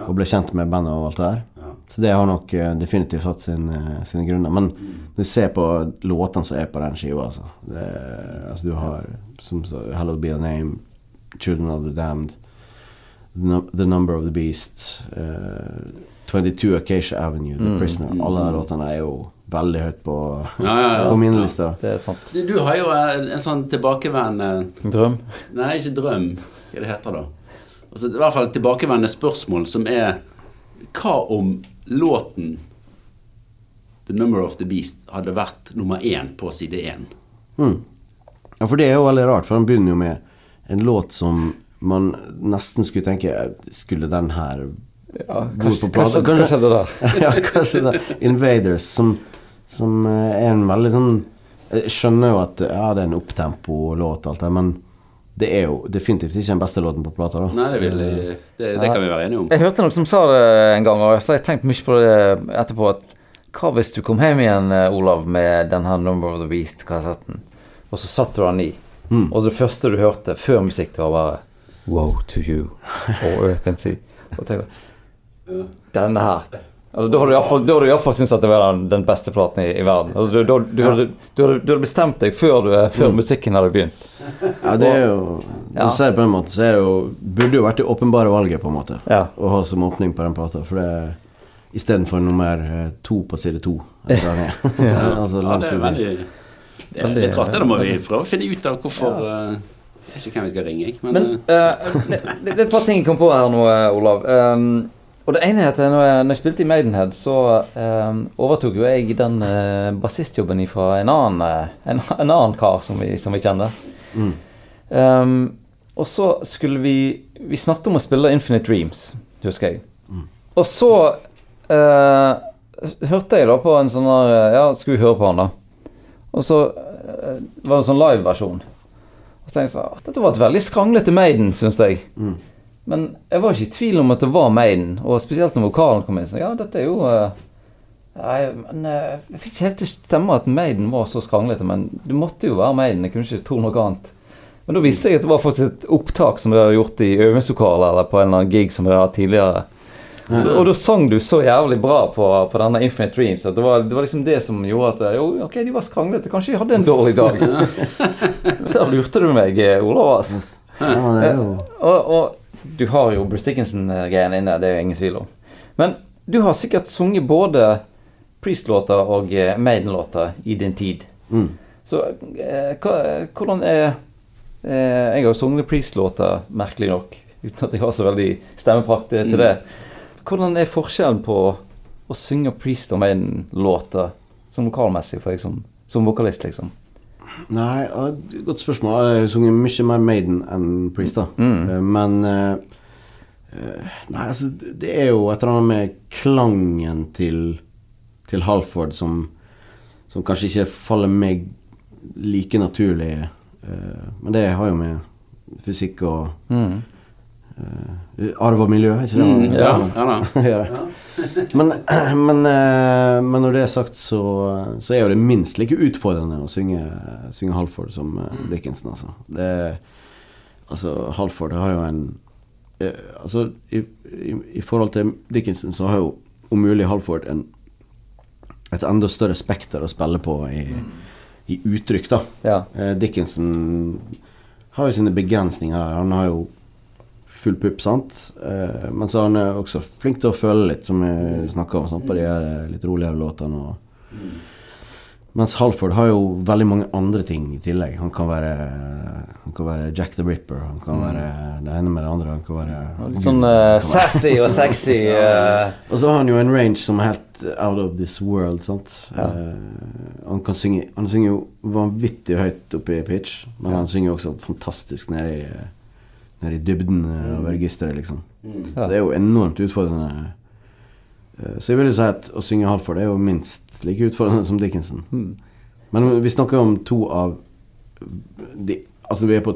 Og ble kjent med bandet og alt det der. Ja. Så det har nok eh, definitivt hatt sin, eh, sine grunner. Men når du ser på låtene som er på den skiva, altså, det, altså Du har som så, 'Hello Be A Name', 'Children of the Damned', 'The, Number of the Beast', uh, 22 Acacia Avenue, 'The Mm. Prisoner'. Alle de låtene er jo veldig høyt på, Ja, ja, ja. på min liste. Det er sant. Du, du har jo en, en sånn tilbakevendende Drøm. Nei, ikke drøm. Hva det heter da? Altså, I hvert fall et tilbakevendende spørsmål som er Hva om låten 'The Number of the Beast' hadde vært nummer én på side én? Mm. Ja, for det er jo veldig rart, for den begynner jo med en låt som man nesten skulle tenke eh, Skulle den her Ja, gå kanskje, kanskje, kanskje det der. ja, kanskje det. Invaders, som, som eh, er en veldig sånn Jeg skjønner jo at ja, det er en opptempo-låt alt det, men det er jo definitivt ikke den beste låten på plata, da. Nei, det, vil, det, det kan vi være enige om. Jeg hørte noen som sa det en gang, og så har jeg tenkt mye på det etterpå. at Hva hvis du kom hjem igjen, eh, Olav, med den her Number of the Beast-kassetten, og så satte du den i, Mm. og det første du hørte før musikk, det var bare Wow to you, og Earth and Sea. Og tenkte Denne her. Altså, da hadde du iallfall- syntes at det var den, den beste platen i, i verden. Altså, du, du, du, hadde, du, hadde, du hadde bestemt deg før, du, før musikken hadde begynt. Ja, det er jo Når Ja. du ser det på den måten, så er det jo Burde jo vært det åpenbare valget, på en måte, Ja. å ha som åpning på den plata. For det Istedenfor nummer eh, to på side to. altså, Ja, det er veldig Det er litt rart. Det da må vi prøve å finne ut av hvorfor, ja. Jeg vet ikke hvem vi skal ringe, jeg. Men, Men eh, eh, det, det er et par ting jeg kom på her nå, eh, Olav. Um, og det ene er at når jeg, når jeg spilte i Maidenhead, så eh, overtok jo jeg den eh, bassistjobben fra en annen, eh, en, en annen kar som vi, som vi kjenner. Mm. Um, og så skulle vi Vi snakket om å spille Infinite Dreams, husker jeg. Og så eh, hørte jeg da på en sånn der Ja, skulle vi høre på han, da? Og så eh, var det en sånn liveversjon. Og så tenkte jeg sånn «Ah, Dette var et veldig skranglete Maiden, syns jeg. Mm. Men jeg var ikke i tvil om at det var Maiden, og spesielt når vokalen kom inn. Så ja, dette er jo eh, Nei, men eh, jeg fikk ikke helt til å stemme at Maiden var så skranglete, men det måtte jo være Maiden. Jeg kunne ikke tro noe annet. Men da viste jeg at det var faktisk et opptak som de hadde gjort i øvingslokalet eller på en eller annen gig som de hadde hatt tidligere. Og, og da sang du så jævlig bra på, på denne Infinite Dreams at det var, det var liksom det som gjorde at Jo, ok, de var skranglete. Kanskje de hadde en dårlig dag. Der lurte du meg, eh, Olav. Altså. Ja, det er jo Og, og du har jo Bruce Dickinson-greiene inne, det er jo ingen tvil om. Men du har sikkert sunget både Priest-låter og eh, Maiden-låter i din tid. mm. Så eh, hvordan er eh, Jeg har jo sunget Priest-låter, merkelig nok, uten at jeg har så veldig stemmeprakt til Mm. det. Hvordan er forskjellen på å synge Priest og Maiden-låter som lokalmessig for som, som vokalist, liksom? Nei, godt spørsmål. Jeg har sunget mye mer Maiden enn Priest, da. Mm. Eh, Men eh, eh, Nei, altså, det er jo et eller annet med klangen til, til Halford som, som kanskje ikke faller meg like naturlig. Men det har jo med fysikk og Mm. Eh, arv og miljø, ikke det? mm, ja, ja. da. Men, men, eh, men når det er sagt, så, så er jo det minst like utfordrende å synge, synge Halford som eh, Dickinson, altså. Det, altså Halford har jo en Altså, i, i, i forhold til Dickinson så har jo om mulig Halford en, et enda større spekter å spille på i, i uttrykk, da. Ja. Dickinson har jo sine begrensninger her. Han har jo full pupp, sant. Eh, men så er han også flink til å føle litt, som vi snakka om, sant? på de her eh, litt roligere låtene. Og... Mens Halford har jo veldig mange andre ting i tillegg. Han kan være, han kan være Jack the Ripper, han kan være det ene med det andre. Han kan være Litt sånn uh, sassy og sexy. Uh. og så har han jo en range som er helt out of this world, sant. Ja. Uh, han kan synge Han synger jo vanvittig høyt oppe i pitch, men han synger også fantastisk nede i, nede i dybden eh, av registeret, liksom. Ja. Det er jo enormt utfordrende. Eh, Så jeg vil jo si at å synge Halford er jo minst like utfordrende som Dickinson. Mm. Men vi snakker om to av de Altså, vi er på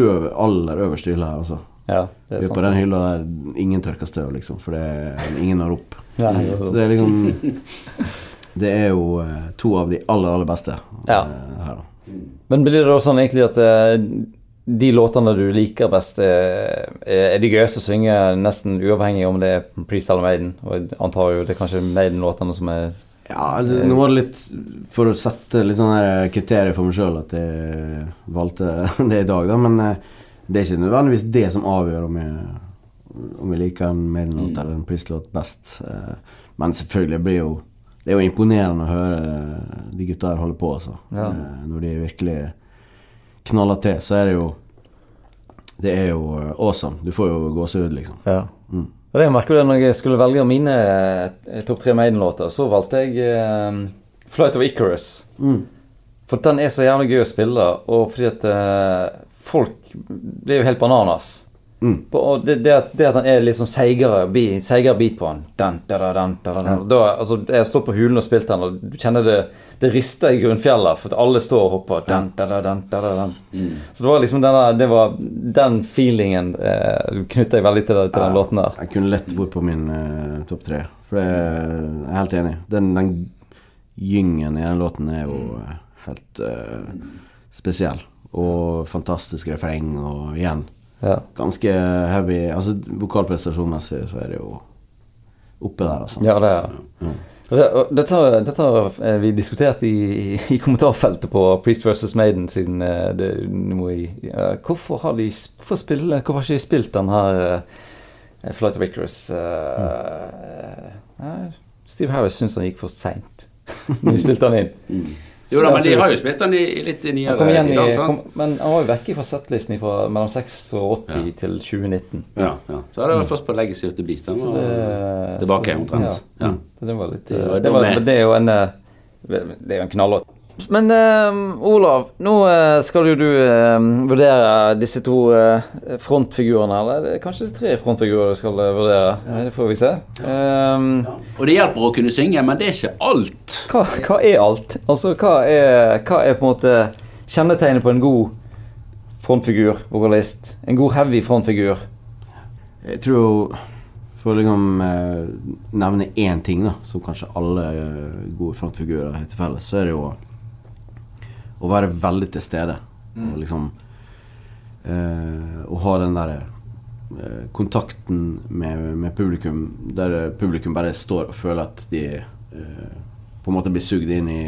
øver, aller øverste hylle her, altså. ja, det Vi er på den hylla der ingen tørker støv, liksom, for det er ingen har rop. Ja, Så det er liksom Det er jo eh, to av de aller, aller beste Ja. her, da. Men blir det da sånn egentlig at de låtene du liker best, er, er de gøyeste å synge nesten uavhengig om det er Priest eller Maiden? Og jeg antar jo det er kanskje Maiden-låtene som er Ja, det, nå var det litt for å sette litt sånne kriterier for meg sjøl at jeg valgte det i dag, da. Men eh, det er ikke nødvendigvis det som avgjør om jeg, om jeg liker en Maiden-låt Mm. eller en Priest-låt best. Eh, Men selvfølgelig blir jo Det er jo imponerende å høre de gutta her holde på, altså. Ja. Eh, Når de virkelig knaller til, så er det jo Det er jo eh, awesome. Du får jo gåsehud, liksom. Ja. Mm. Og det merker du når jeg skulle velge mine eh, topp tre Maiden-låter, så valgte jeg um, Flight of Icarus. Mm. For den er så jævlig gøy å spille, og fordi at uh, folk blir jo helt bananas. Mm. På, og det, det, at, det at han er sånn seigere, bi- seigere beat på han den, da, dun, da, da, Ja. Da, altså, Jeg stått på hulen og spilt den, og du kjenner det Det rister i grunnfjellet, for alle står og hopper. Den. Mm. Så det var liksom denne, det var den feelingen eh, knytta jeg veldig til, til den Ja, låten der. Jeg kunne lett vært på min eh, topp tre. For det, jeg er helt enig. Den, den gyngen i den låten er jo eh, helt eh, spesiell. Og fantastisk refreng, og igjen Ja. ganske heavy Altså vokalprestasjonsmessig så er det jo oppe der, altså. Ja, det er det. Mm. Dette, dette har vi diskutert i, i kommentarfeltet på Priest vs. Maiden siden eh, det, i ja, Hvorfor har de Hvorfor, spille, hvorfor har ikke de spilt den her uh, Flight of Icarus? eh, eh, Steve Harris syns han gikk for seint de spilte den inn. Jo da, men de Altså, har jo spilt den i, litt nyere kom igjen i, dag, sant? kom, men han var jo vekke fra settlisten fra mellom 86 Ja. til 2019. Ja, ja. Så er det mm. først på Legacy of the Beast. Den var tilbake omtrent. Ja. ja. det var litt Det var det, var, det er jo en eh, Det er jo en knallåt. Men uh, Olav, nå uh, skal jo du uh, vurdere disse to eh, frontfigurene. Eller det er kanskje tre frontfigurer du skal eh, vurdere. Ja. Det får vi se. Eh, Og det hjelper å kunne synge, men det er ikke alt. hva, hva er alt? Altså, hva er, hva er på en måte kjennetegnet på en god frontfigur, vokalist? En god heavy frontfigur? Jeg tror For å liksom nevne én ting, da, som kanskje alle gode frontfigurer har til felles, så er det jo å være veldig til stede. Og liksom eh, Å ha den derre eh, kontakten med, med publikum, der publikum bare står og føler at de eh, på en måte blir sugd inn i,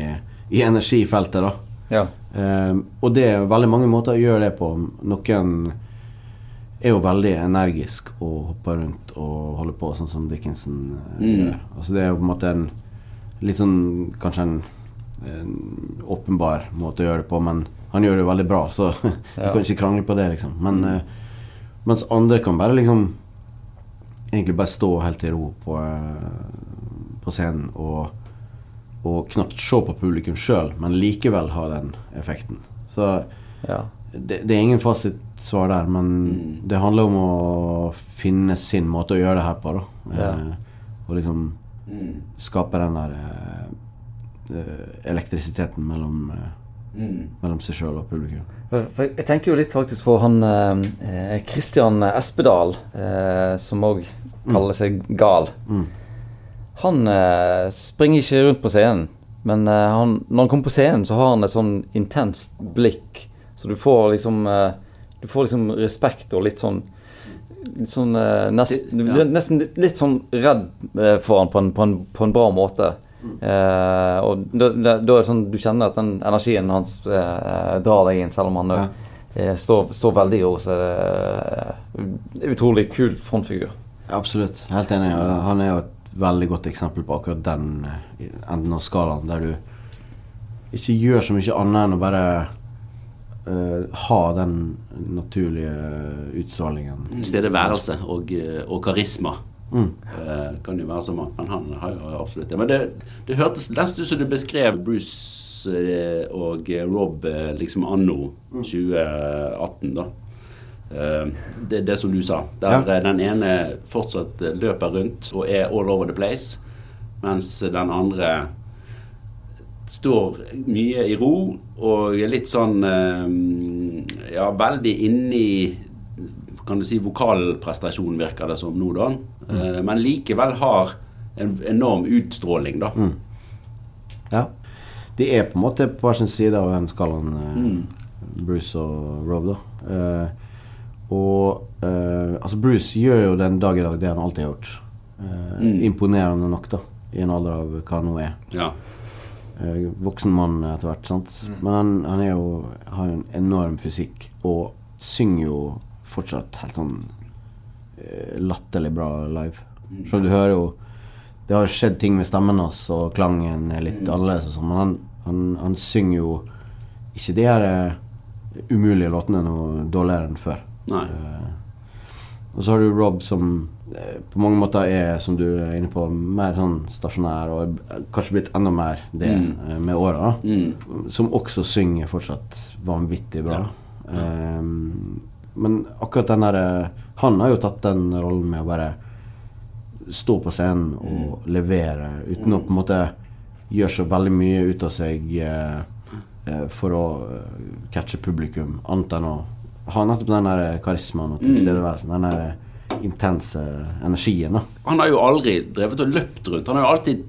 i energifeltet, da. Ja. Eh, og det er veldig mange måter å gjøre det på. Noen er jo veldig energisk og hopper rundt og holder på, sånn som Dickinson eh, Mm. gjør. Altså det er jo på en måte en litt sånn Kanskje en, en åpenbar måte å gjøre det på, men han gjør det jo veldig bra, så du kan ikke krangle på det, liksom. Men eh, mens andre kan bare liksom Egentlig bare stå helt i ro på, eh, på scenen og og knapt se på publikum sjøl, men likevel ha den effekten. Så ja. det, det er ingen fasitsvar der, men Mm. det handler om å finne sin måte å gjøre det her på, da. Ja. Eh, og liksom Mm. skape den der eh, elektrisiteten mellom, eh, Mm. mellom seg sjøl og publikum. For jeg tenker jo litt faktisk på han eh, Christian Espedal, eh, som òg kaller seg Gal. Mm. Han eh, springer ikke rundt på scenen, men eh, han, når han kommer på scenen, så har han et sånn intenst blikk. Så du får liksom eh, Du får liksom respekt og litt sånn Litt sånn eh, nest, Du ja. blir nesten litt, litt sånn redd eh, for han på en, på en, på en bra måte. Eh, og da, da, da er det sånn du kjenner at den energien hans eh, drar deg inn, selv om han Ja. eh, står, står veldig i ro. Så er det eh, utrolig kul frontfigur. Absolutt. Helt enig. Han er jo et veldig godt eksempel på akkurat den eh, enden av skalaen, der du ikke gjør så mye annet enn å bare eh, ha den naturlige utstrålingen. Tilstedeværelse og, og karisma. Mm. Eh, kan jo være så mangt, men han har jo absolutt det. Men det, det hørtes nesten ut som du beskrev Bruce eh, og Rob eh, liksom anno 2018, da. Eh, det, det som du sa. Der Ja. den ene fortsatt løper rundt og er all over the place, mens den andre står mye i ro og er litt sånn Ja, veldig inni kan du si vokalprestasjon, virker det som nå, da. Eh, men likevel har en enorm utstråling, da. Ja. De er på en måte på hver sin side av den skalaen, eh, Mm. Bruce og Rob, da. Uh, og uh, altså Bruce gjør jo den dag i dag det han alltid har gjort. Uh, Mm. Imponerende nok, da, i en alder av hva han nå er. Ja. Eh, voksen mann etter hvert, sant. Men han, han er jo, har jo en enorm fysikk og synger jo fortsatt helt sånn latterlig bra live. Så du hører jo Det har skjedd ting med stemmen hans, og klangen er litt annerledes og sånn, men han, han, han synger jo ikke de her eh, umulige låtene noe dårligere enn før. Nei. Eh, og så har du Rob som eh, på mange måter er, som du er inne på, mer sånn stasjonær, og kanskje blitt enda mer det Mm. eh, med åra. Mm. Som også synger fortsatt vanvittig bra. Ehm, men akkurat den derre Han har jo tatt den rollen med å bare stå på scenen og levere uten å på en måte gjøre så veldig mye ut av seg eh, eh, for å eh, catche publikum, annet enn å ha nettopp den der karismaen og tilstedeværelsen. Den der intense energien, da. Han har jo aldri drevet og løpt rundt. Han har jo alltid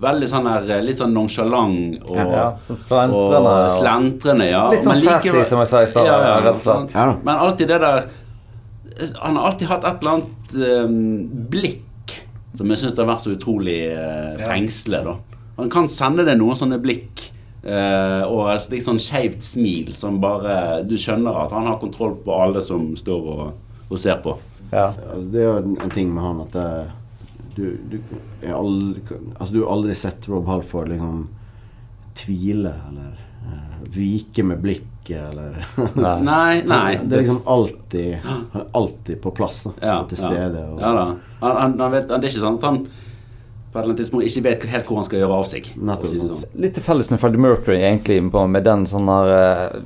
veldig sånn her eh, litt sånn nonchalant og, Ja, slentrende og slentrende. Ja. Litt sånn sassy, som jeg sa i stad, Ja, ja, rett og slett. Ja. Men alltid det der Han har alltid hatt et eller annet um, blikk som jeg syns har vært så utrolig uh, fengsle. da. Han kan sende deg noen sånne blikk. uh, og et slikt sånn skeivt smil som bare Du skjønner at han har kontroll på alle som står og, og ser på. Ja. Altså, det er jo en, en ting med han at det, du, du, er aldri, altså, du har aldri sett Rob Halford liksom tvile eller uh, vike med blikket eller Nei. Nei, nei. Det er liksom alltid Han er alltid på plass da, Ja, og til stede. Og, ja da. Han, han, han vet, det er ikke sant han på et eller annet tidspunkt ikke vet helt hvor han skal gjøre av seg. Det sånn. Litt til felles med Freddie Mercury, egentlig, med den sånn der eh,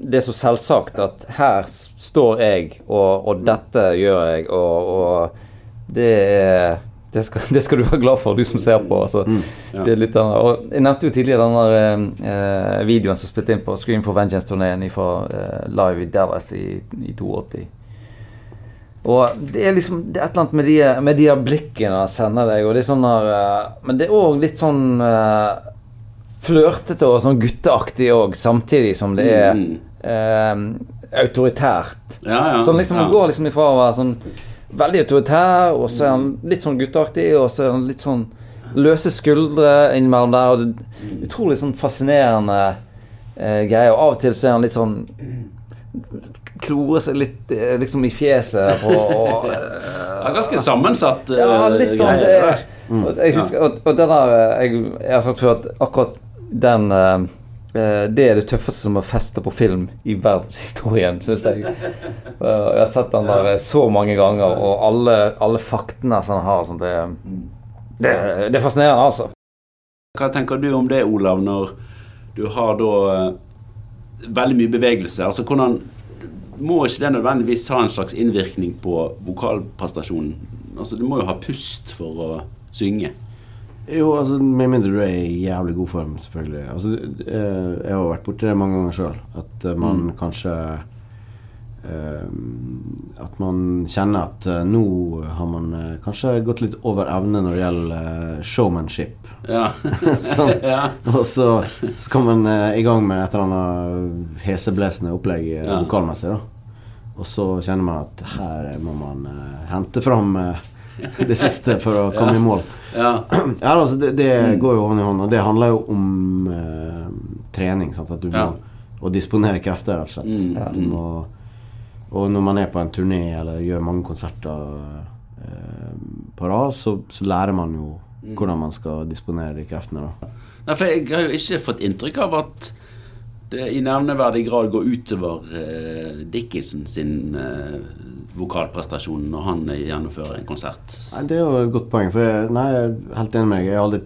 Det er så selvsagt at her står jeg, og, og dette gjør jeg, og, og det er det skal, det skal du være glad for, du som ser på. Altså. ja. Annet og jeg nevnte jo tidligere den der eh, videoen som spilte inn på Scream for Vengeance-turneen fra eh, Live i Dallas i, i 82. Og det er liksom Det er et eller annet med de, med de der blikkene han sender deg, og det er sånn der eh, Men det er òg litt sånn uh, flørtete og sånn gutteaktig òg, samtidig som det er Mm. eh, autoritært. Ja, ja. Sånn liksom ja. Går liksom ifra å være sånn veldig autoritær, og så er han litt sånn gutteaktig, og så er han litt sånn løse skuldre innimellom der, og det utrolig sånn fascinerende eh, greie. Og av og til så er han litt sånn Klorer seg litt eh, liksom i fjeset på og, eh, Ja, ganske sammensatt uh, Ja, litt sånn det greier. og jeg husker, og, og det der eh, jeg, jeg har sagt før at akkurat den eh, eh, det er det tøffeste som er festa på film i verdenshistorien, syns jeg. Eh, jeg har sett den der eh, så mange ganger, og alle, alle faktene som han har. Sånn, det, det, det er fascinerende, altså. Hva tenker du om det, Olav, når du har da eh, veldig mye bevegelse? Altså hvordan Må ikke det nødvendigvis ha en slags innvirkning på vokalprestasjonen? Altså Du må jo ha pust for å synge. Jo, altså med mindre du er i jævlig god form, selvfølgelig. Altså, eh, jeg har vært borti det mange ganger sjøl. At eh, man Mm. kanskje uh, At man kjenner at nå har man kanskje gått litt over evne når det gjelder showmanship. Ja. sånn. ja. Og så skal man i gang med et eller annet heseblesende opplegg Ja. vokalmessig. da Og så kjenner man at her må man hente fram det siste for å komme i mål. Ja. Ja, altså det, det Mm. går jo hånd i hånd, og det handler jo om eh, trening. Sant? At du Ja. må å disponere krefter, rett og slett. Mm, Ja, mm. må, og når man er på en turné eller gjør mange konserter eh, på rad, så, så lærer man jo Mm. hvordan man skal disponere de kreftene. Da. Nei, for jeg har jo ikke fått inntrykk av at det i nevneverdig grad går utover eh, Dickinson sin eh, vokalprestasjon når han eh, gjennomfører en konsert. Nei, det er jo et godt poeng. For jeg, nei, jeg er helt enig med deg. Jeg har aldri,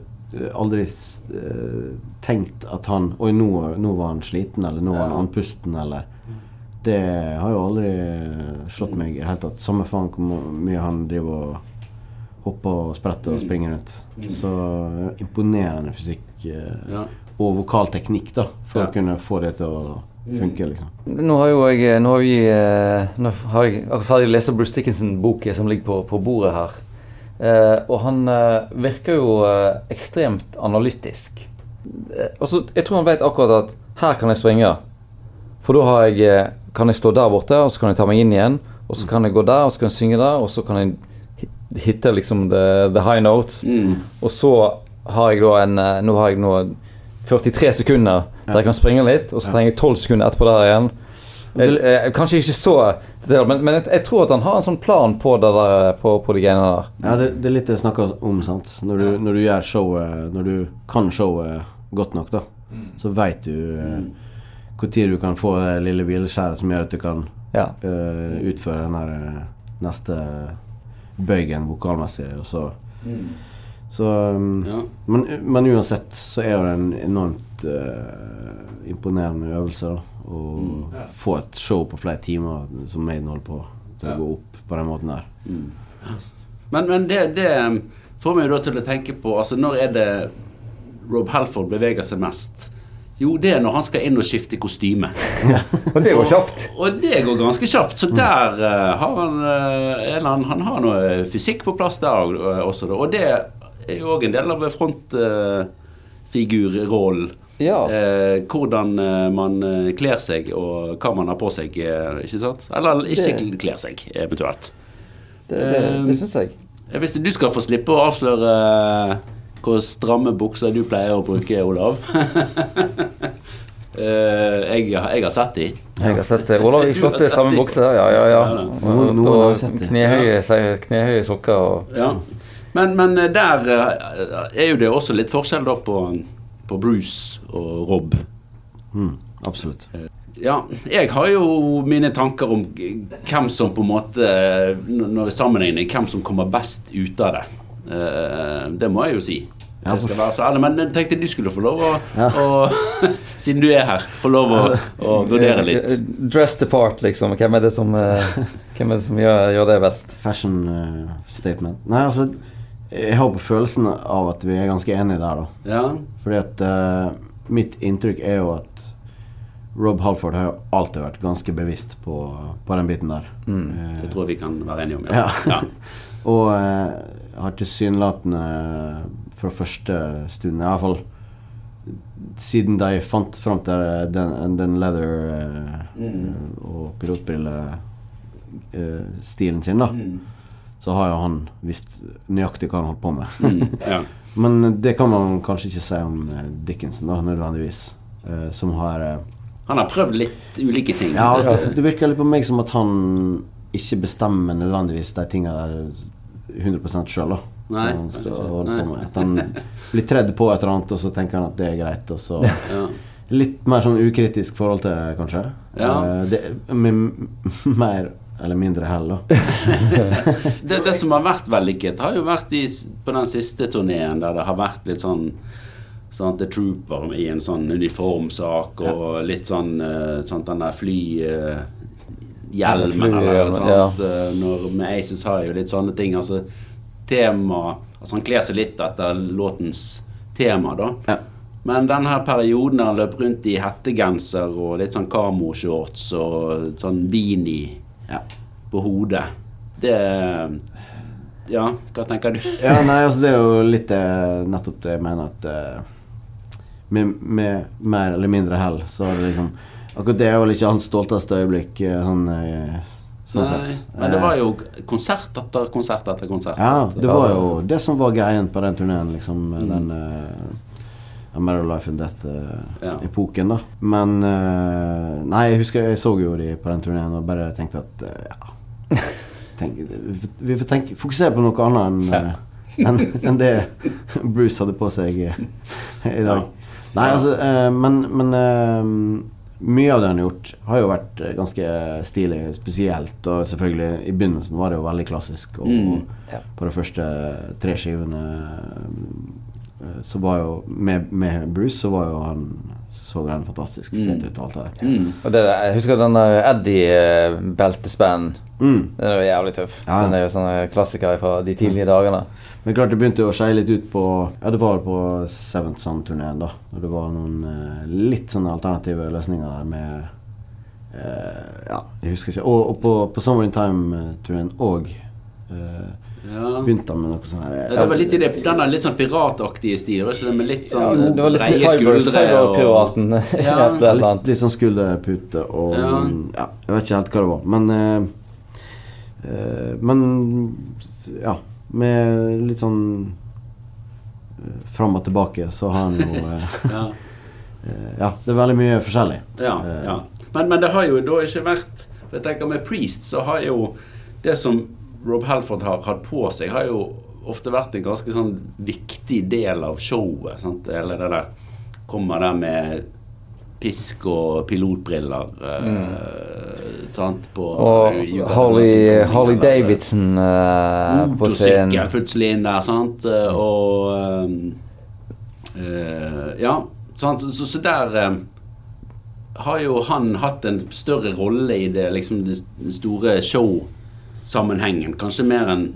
aldri eh, tenkt at han Oi, nå, nå var han sliten, eller nå var han Ja. andpusten, eller Det har jo aldri slått meg i det hele tatt. Samme faen hvor mye han driver og hopper og spretter og springer rundt. Så eh, imponerende fysikk eh, Ja. Og vokalteknikk, da, for Ja. å kunne få det til å funke, liksom. Nå har jo jeg Nå har vi eh, Nå har jeg akkurat ferdig å lese Bruce Dickinson-boken som ligger på, på bordet her. Eh, og han eh, virker jo eh, ekstremt analytisk. Eh, og Jeg tror han vet akkurat at her kan jeg springe. For da har jeg, eh, kan jeg stå der borte, og så kan jeg ta meg inn igjen. Og så kan jeg gå der, og så kan jeg synge der, og så kan jeg hitte liksom the, the high notes. Mm. Og så har jeg da en eh, Nå har jeg nå 43 sekunder der jeg kan springe litt, og så trenger jeg 12 sekunder etterpå der igjen. Jeg, jeg, kanskje ikke så men, men jeg, jeg tror at han har en sånn plan på det der, på, på de greiene der. Ja, det, det er litt det jeg snakker om, sant. Når du, når du gjør showet Når du kan showet godt nok, da, så veit du når du kan få det lille hvileskjæret som gjør at du kan Ja. eh, utføre den der eh, neste bøygen vokalmessig, og så Så um, Ja. men, men uansett så er det en enormt uh, imponerende øvelse, da. Å få et show på flere timer som Maiden holder på, til Ja. å gå opp på den måten der. Men, men det, det får meg jo da til å tenke på altså Når er det Rob Halford beveger seg mest? Jo, det er når han skal inn og skifte kostyme. Og det går kjapt. Og det går ganske kjapt, så der uh, har han uh, en eller annen Han har noe fysikk på plass der også, da. Og det er jo òg en del av frontfigurrollen. Ja. Eh, hvordan eh, man eh, kler seg, og hva man har på seg, eh, ikke sant? Eller ikke Det- kler seg, eventuelt. Det, det, det syns jeg. Hvis du skal få slippe å avsløre hvor stramme bukser du pleier å bruke, Olav Eh, jeg, jeg har sett de. Jeg har sett det. Olav i flotte, stramme bukser. Ja, ja, ja. Og, knehøye, knehøye sokker og Ja. Men, men eh, der eh, er jo det også litt forskjell da på, på Bruce og Rob. Mm, absolutt. Ja, jeg har jo mine tanker om hvem som på en måte Når vi sammenligner, hvem som kommer best ut av det. Eh, det må jeg jo si. Ja, Jeg skal være så ærlig, men jeg tenkte du skulle få lov å, Ja. å Siden du er her, få lov å, å vurdere litt. Dress the part, liksom. Hvem er det som, eh, hvem er det som gjør, gjør det best? Fashion eh, statement. Nei, altså Jeg har på følelsen av at vi er ganske enige der, da. Ja. Fordi at uh, mitt inntrykk er jo at Rob Halford har jo alltid vært ganske bevisst på, på den biten der. Eh, Det tror jeg vi kan være enige om. Ja. Ja. Og uh, har tilsynelatende fra første stund, i hvert fall siden de fant fram til den, den leather mm. og pilotbrillestilen sin, da, Mm. Så har jo han visst nøyaktig hva han holdt på med. Mm. ja. Men det kan man kanskje ikke si om eh, Dickinson, da, nødvendigvis. uh, som har uh, Han har prøvd litt ulike ting. Ja, altså, det virker litt på meg som at han ikke bestemmer nødvendigvis de tingene der 100 sjøl, da. Nei, han skal holde Nei. på med. At han blir tredd på et eller annet, og så tenker han at det er greit, og så Ja. Litt mer sånn ukritisk forhold til det, kanskje. Ja. Uh, det, med mer eller mindre hell, da. Det, det som har vært vellykket, har jo vært i, på den siste turneen der det har vært litt sånn sånn The Trooper i en sånn uniformsak og litt sånn uh, sånn den der fly... eh, hjelmen eller noe sånt. ja. eh, når, med Aces har jo litt sånne ting. Altså tema Altså han kler seg litt etter låtens tema, da. Ja. Men den her perioden der han løp rundt i hettegenser og litt sånn kamoshorts og sånn beanie Ja. på hodet. Det Ja, hva tenker du? ja, nei, altså det er jo litt eh, nettopp det jeg mener at eh, med, med mer eller mindre hell, så er det liksom Akkurat det er vel ikke hans stolteste øyeblikk, eh, han sånn Nei, sett. Men det var jo konsert etter konsert etter konsert. Ja, det var jo det som var greien på den turneen, liksom. Mm. Den A Matter Life and Death-epoken, da. Men eh, Nei, jeg husker jeg så jo de på den turneen og bare tenkte at eh, ja tenk, Vi får tenke, fokusere på noe annet enn eh, enn en det Bruce hadde på seg eh, i dag. Nei, altså eh, Men, men eh, mye av det han har gjort, har jo vært eh, ganske stilig, spesielt. Og selvfølgelig, i begynnelsen var det jo veldig klassisk. Og Mm. på de første tre skivene eh, så var jo med, med Bruce så var jo han så han fantastisk fet ut og alt det der. Mm. Og det, jeg husker den Eddie-beltespennen. Mm. Den er jo jævlig tøff. Ja. Den er jo sånn klassiker fra de tidlige dagene. Men klart det begynte å skeie litt ut på Ja, det var på Seventh Sun-turneen, da. Og det var noen eh, litt sånne alternative løsninger der med eh, Ja, jeg husker ikke. Og, og på, på Summer in Time-turneen òg eh, Ja. begynte med noe sånn her Ja, det var litt i det, den der litt sånn pirataktige stilen. ikke det? Med litt Ja, sånn det var litt breie skuldre og, Ja. et eller Litt, annet. litt sånn skulderpute og Ja. ja. Jeg vet ikke helt hva det var. Men eh, eh, Men ja. Med litt sånn uh, fram og tilbake, så har han jo eh, Ja. eh, Ja, det er veldig mye forskjellig. Ja, Eh, ja. Men, men det har jo da ikke vært for Jeg tenker Med Priest så har jo det som Rob Halford har hatt på seg, har jo ofte vært en ganske sånn viktig del av showet. Sant? Eller det der Kommer der med pisk og pilotbriller. eh, sant? På Mm. Og Jugoland- Harley, Harley Davidson uh, på Motorsykkel scenen. plutselig inn der, sant. Eh, Og uh, uh, Ja, sant. Så, så, der har jo han hatt en større rolle i det, liksom, det, store showsammenhengen. Kanskje mer enn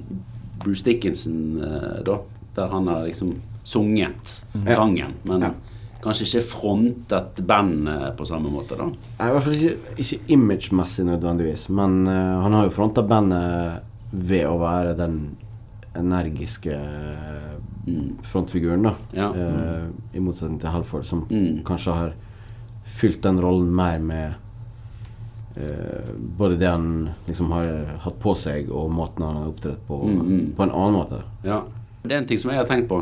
Bruce Dickinson, eh, da. Der han har liksom sunget sangen. Men Ja. kanskje ikke frontet bandet på samme måte, da. I hvert fall ikke, ikke image-messig nødvendigvis, men uh, han har jo fronta bandet ved å være den energiske eh, frontfiguren, da. Ja. Uh, I motsetning til Halford, som Mm. kanskje har fylt den rollen mer med både det han liksom har hatt på seg, og måten han har opptrådt på, Mm, mm. på en annen måte. Ja. Det er en ting som jeg har tenkt på,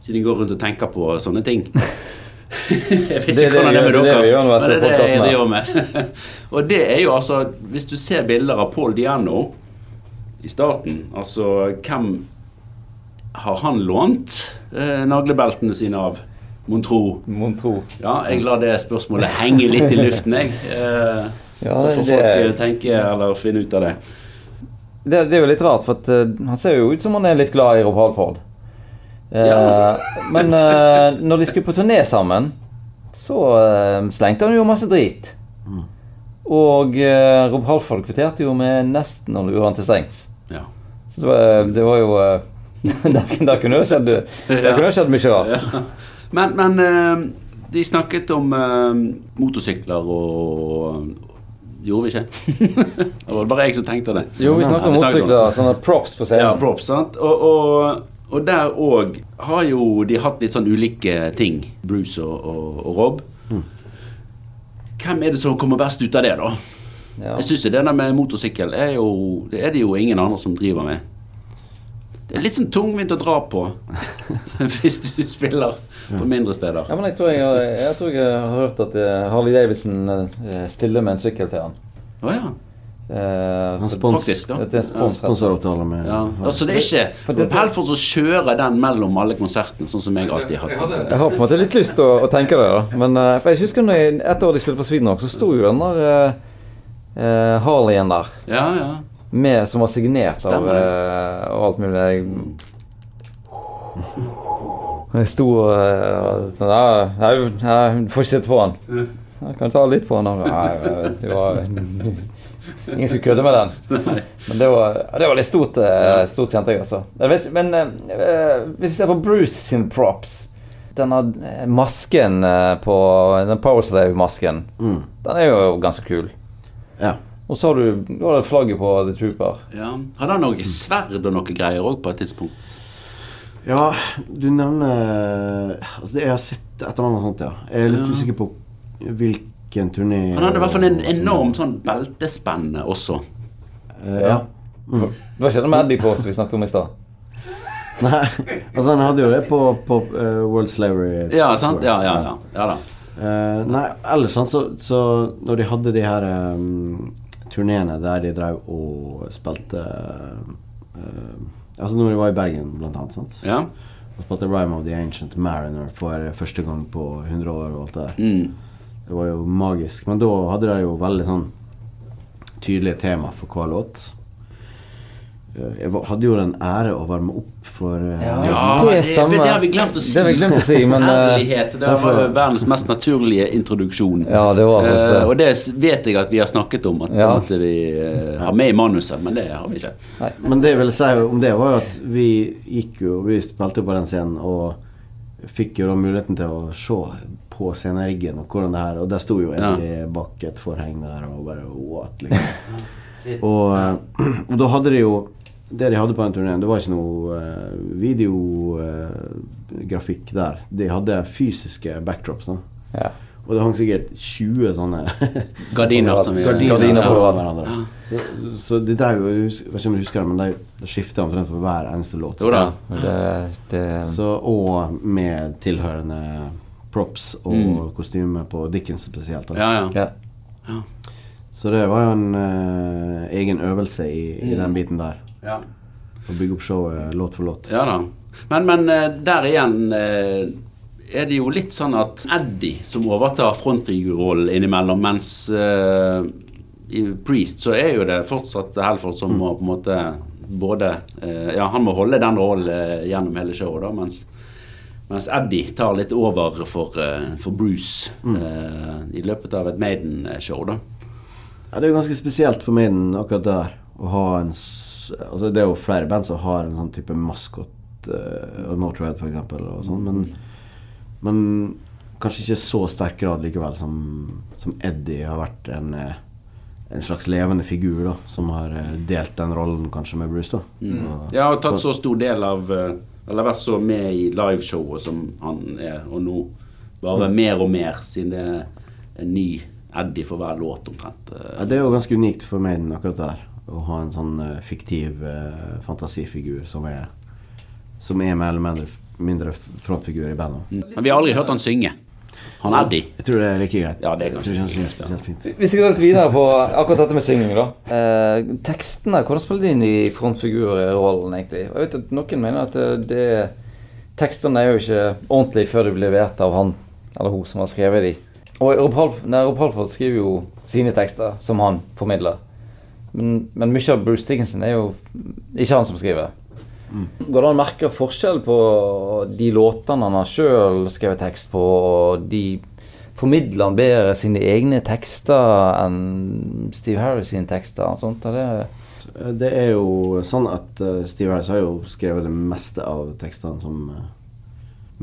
siden jeg går rundt og tenker på sånne ting. jeg vet ikke hvordan det er med dere, det er gjør men det er det jeg driver med. og det er jo altså Hvis du ser bilder av Paul Diano i starten, altså hvem har han lånt eh, naglebeltene sine av? Mon tro. Ja, jeg lar det spørsmålet henge litt i luften, jeg. Eh, Ja, så får det- folk eh, tenke eller finne ut av det. Det, det er jo litt rart, for at, uh, han ser jo ut som han er litt glad i Rob Halford. Uh, Ja. men uh, når de skulle på turné sammen, så uh, slengte han jo masse drit. Og uh, Rob Halford kvitterte jo med nesten å lure han til sengs. Ja. Så det var, det var jo der, kunne det skjedd skjedd mye rart. Ja. Men, men de snakket om motorsykler og Gjorde vi ikke? det var bare jeg som tenkte det. Jo, vi snakket om motorsykler, sånne props på scenen. Ja, props, sant? Og, og, og der òg har jo de hatt litt sånn ulike ting, Bruce og, og, og Rob. Hvem er det som kommer best ut av det, da? Ja. Jeg syns det der med motorsykkel er jo Det er det jo ingen andre som driver med. Det er litt sånn tungvint å dra på hvis du spiller på mindre steder. Ja, men jeg tror jeg, jeg, tror jeg har hørt at eh, Harley Davidson eh, stiller med en sykkel til han. Oh, ja. Eh, Han spons, sponsoravtale med ja. Altså, det er ikke det- Helford som kjører den mellom alle konsertene, sånn som jeg alltid har hatt. Jeg har på en måte litt lyst til å, å tenke det, da. Men eh, for jeg husker når jeg, et år de spilte på Sweden Rock, så sto jo den der uh, Harleyen der. Ja, ja. Med, som var signert Stemmer av eh, og alt mulig. Jeg, jeg sto uh, sånn ja, nei, nei, Du får ikke sitte på den. Jeg kan ta litt på den. Nei, det var Ingen skulle kødde med den. Men det var, det var litt stort, eh, stort kjente jeg, altså. Vet, men eh, hvis vi ser på Bruce sin props Denne eh, masken eh, på Den Powerslave-masken, Mm. den er jo ganske kul. Ja. Og så har du, du har flagget på The Trooper. ja. Hadde han noe sverd og noe greier òg på et tidspunkt? ja, du nevner Altså, det jeg har sett et eller annet sånt, ja. Jeg er litt Ja. usikker på hvilken turné Han hadde i hvert fall en enorm sånn beltespenne også. Eh, ja. Det var ikke med Eddie på som vi snakket om i stad. Nei, altså han hadde jo det på, på uh, World Slavery Ja, sant? Ja, ja, ja. ja da. Uh, nei, ellers sånn, så, så når de hadde de her um, turneene der de drev og spilte uh, Altså når de var i Bergen, blant annet. Sant? Ja. Og spilte Rime of the Ancient Mariner for første gang på 100 år og alt det der. Mm. Det var jo magisk. Men da hadde de jo veldig sånn tydelige tema for hver låt. Eh, Jeg hadde jo den ære å varme opp for uh, Ja. Ja, det det, stemmer. det har vi glemt å si. Det har vi glemt å si, men, Ærlighet. Det var derfor- jo verdens mest naturlige introduksjon. Ja, det var det. Uh, og det vet jeg at vi har snakket om, at det Ja. måtte vi uh, ha med i manuset, men det har vi ikke. Men det jeg ville si om det, var jo at vi gikk jo Vi spilte på den scenen og fikk jo da muligheten til å se på sceneriggen og hvordan det her Og der sto jo Eddie bak et forheng der og bare what, liksom. Og, eh, og da hadde de jo Det de hadde på den turneen, det var ikke noe uh, videografikk der. De hadde fysiske backdrops. Da. Ja. Og det hang sikkert 20 sånne Gardiner som vi Gardiner, Gardiner på fra rad. Så de drev jo Jeg vet ikke om du husker det, men de, de skifta omtrent for hver eneste låt. Jo da. Det, det, Så, og med tilhørende props og Mm. kostyme på Dickens spesielt. Da. Ja, ja. ja. Så det var jo en uh, egen øvelse i, i den biten der. Ja. Å bygge opp showet låt for låt. Ja da. Men, men eh, der igjen eh, er det jo litt sånn at Eddie som overtar frontfigurrollen innimellom, mens uh, i Priest så er jo det fortsatt Helford som må på en måte både uh, Ja, han må holde den rollen uh, gjennom hele showet, da, mens mens Eddie tar litt over for, eh, for Bruce eh, i løpet av et Maiden-show, da. Ja, det er jo ganske spesielt for Maiden akkurat der å ha en Altså Det er jo flere band som har en sånn type maskot, uh, Motorhead eksempel, og sånn, men, men kanskje ikke så sterk grad likevel som, som Eddie har vært en, eh, en slags levende figur, da, som har eh, delt den rollen kanskje med Bruce, da. Og- Ja, og tatt så stor del av eh, Eller vært så med i liveshowet som han er, og nå bare mer og mer, siden det er en ny Eddie for hver låt, omtrent. Ja, det er jo ganske unikt for Maiden akkurat det der. Å ha en sånn eh, fiktiv eh, fantasifigur som er Som er mer eller mindre, mindre frontfigur i bandet. Men vi har aldri hørt han synge. Han Eddie. Jeg tror det er like greit. Ja, det er kanskje ikke spesielt fint. Vi skal gå litt videre på akkurat dette med synging, da. Eh, tekstene, hvordan spiller de inn i frontfigurrollen, egentlig? Jeg vet at Noen mener at det, det, tekstene er jo ikke ordentlige før de blir levert av han eller hun som har skrevet de. Og Rob Halford skriver jo sine tekster som han formidler. Men, men mye av Bruce Dickinson er jo ikke han som skriver. Går det an å merke forskjell på de låtene han har sjøl skrevet tekst på, og de formidler han bedre sine egne tekster enn Steve Harris sine tekster? Og sånt, er det Det er jo sånn at eh, Steve Harris har jo skrevet det meste av tekstene som eh,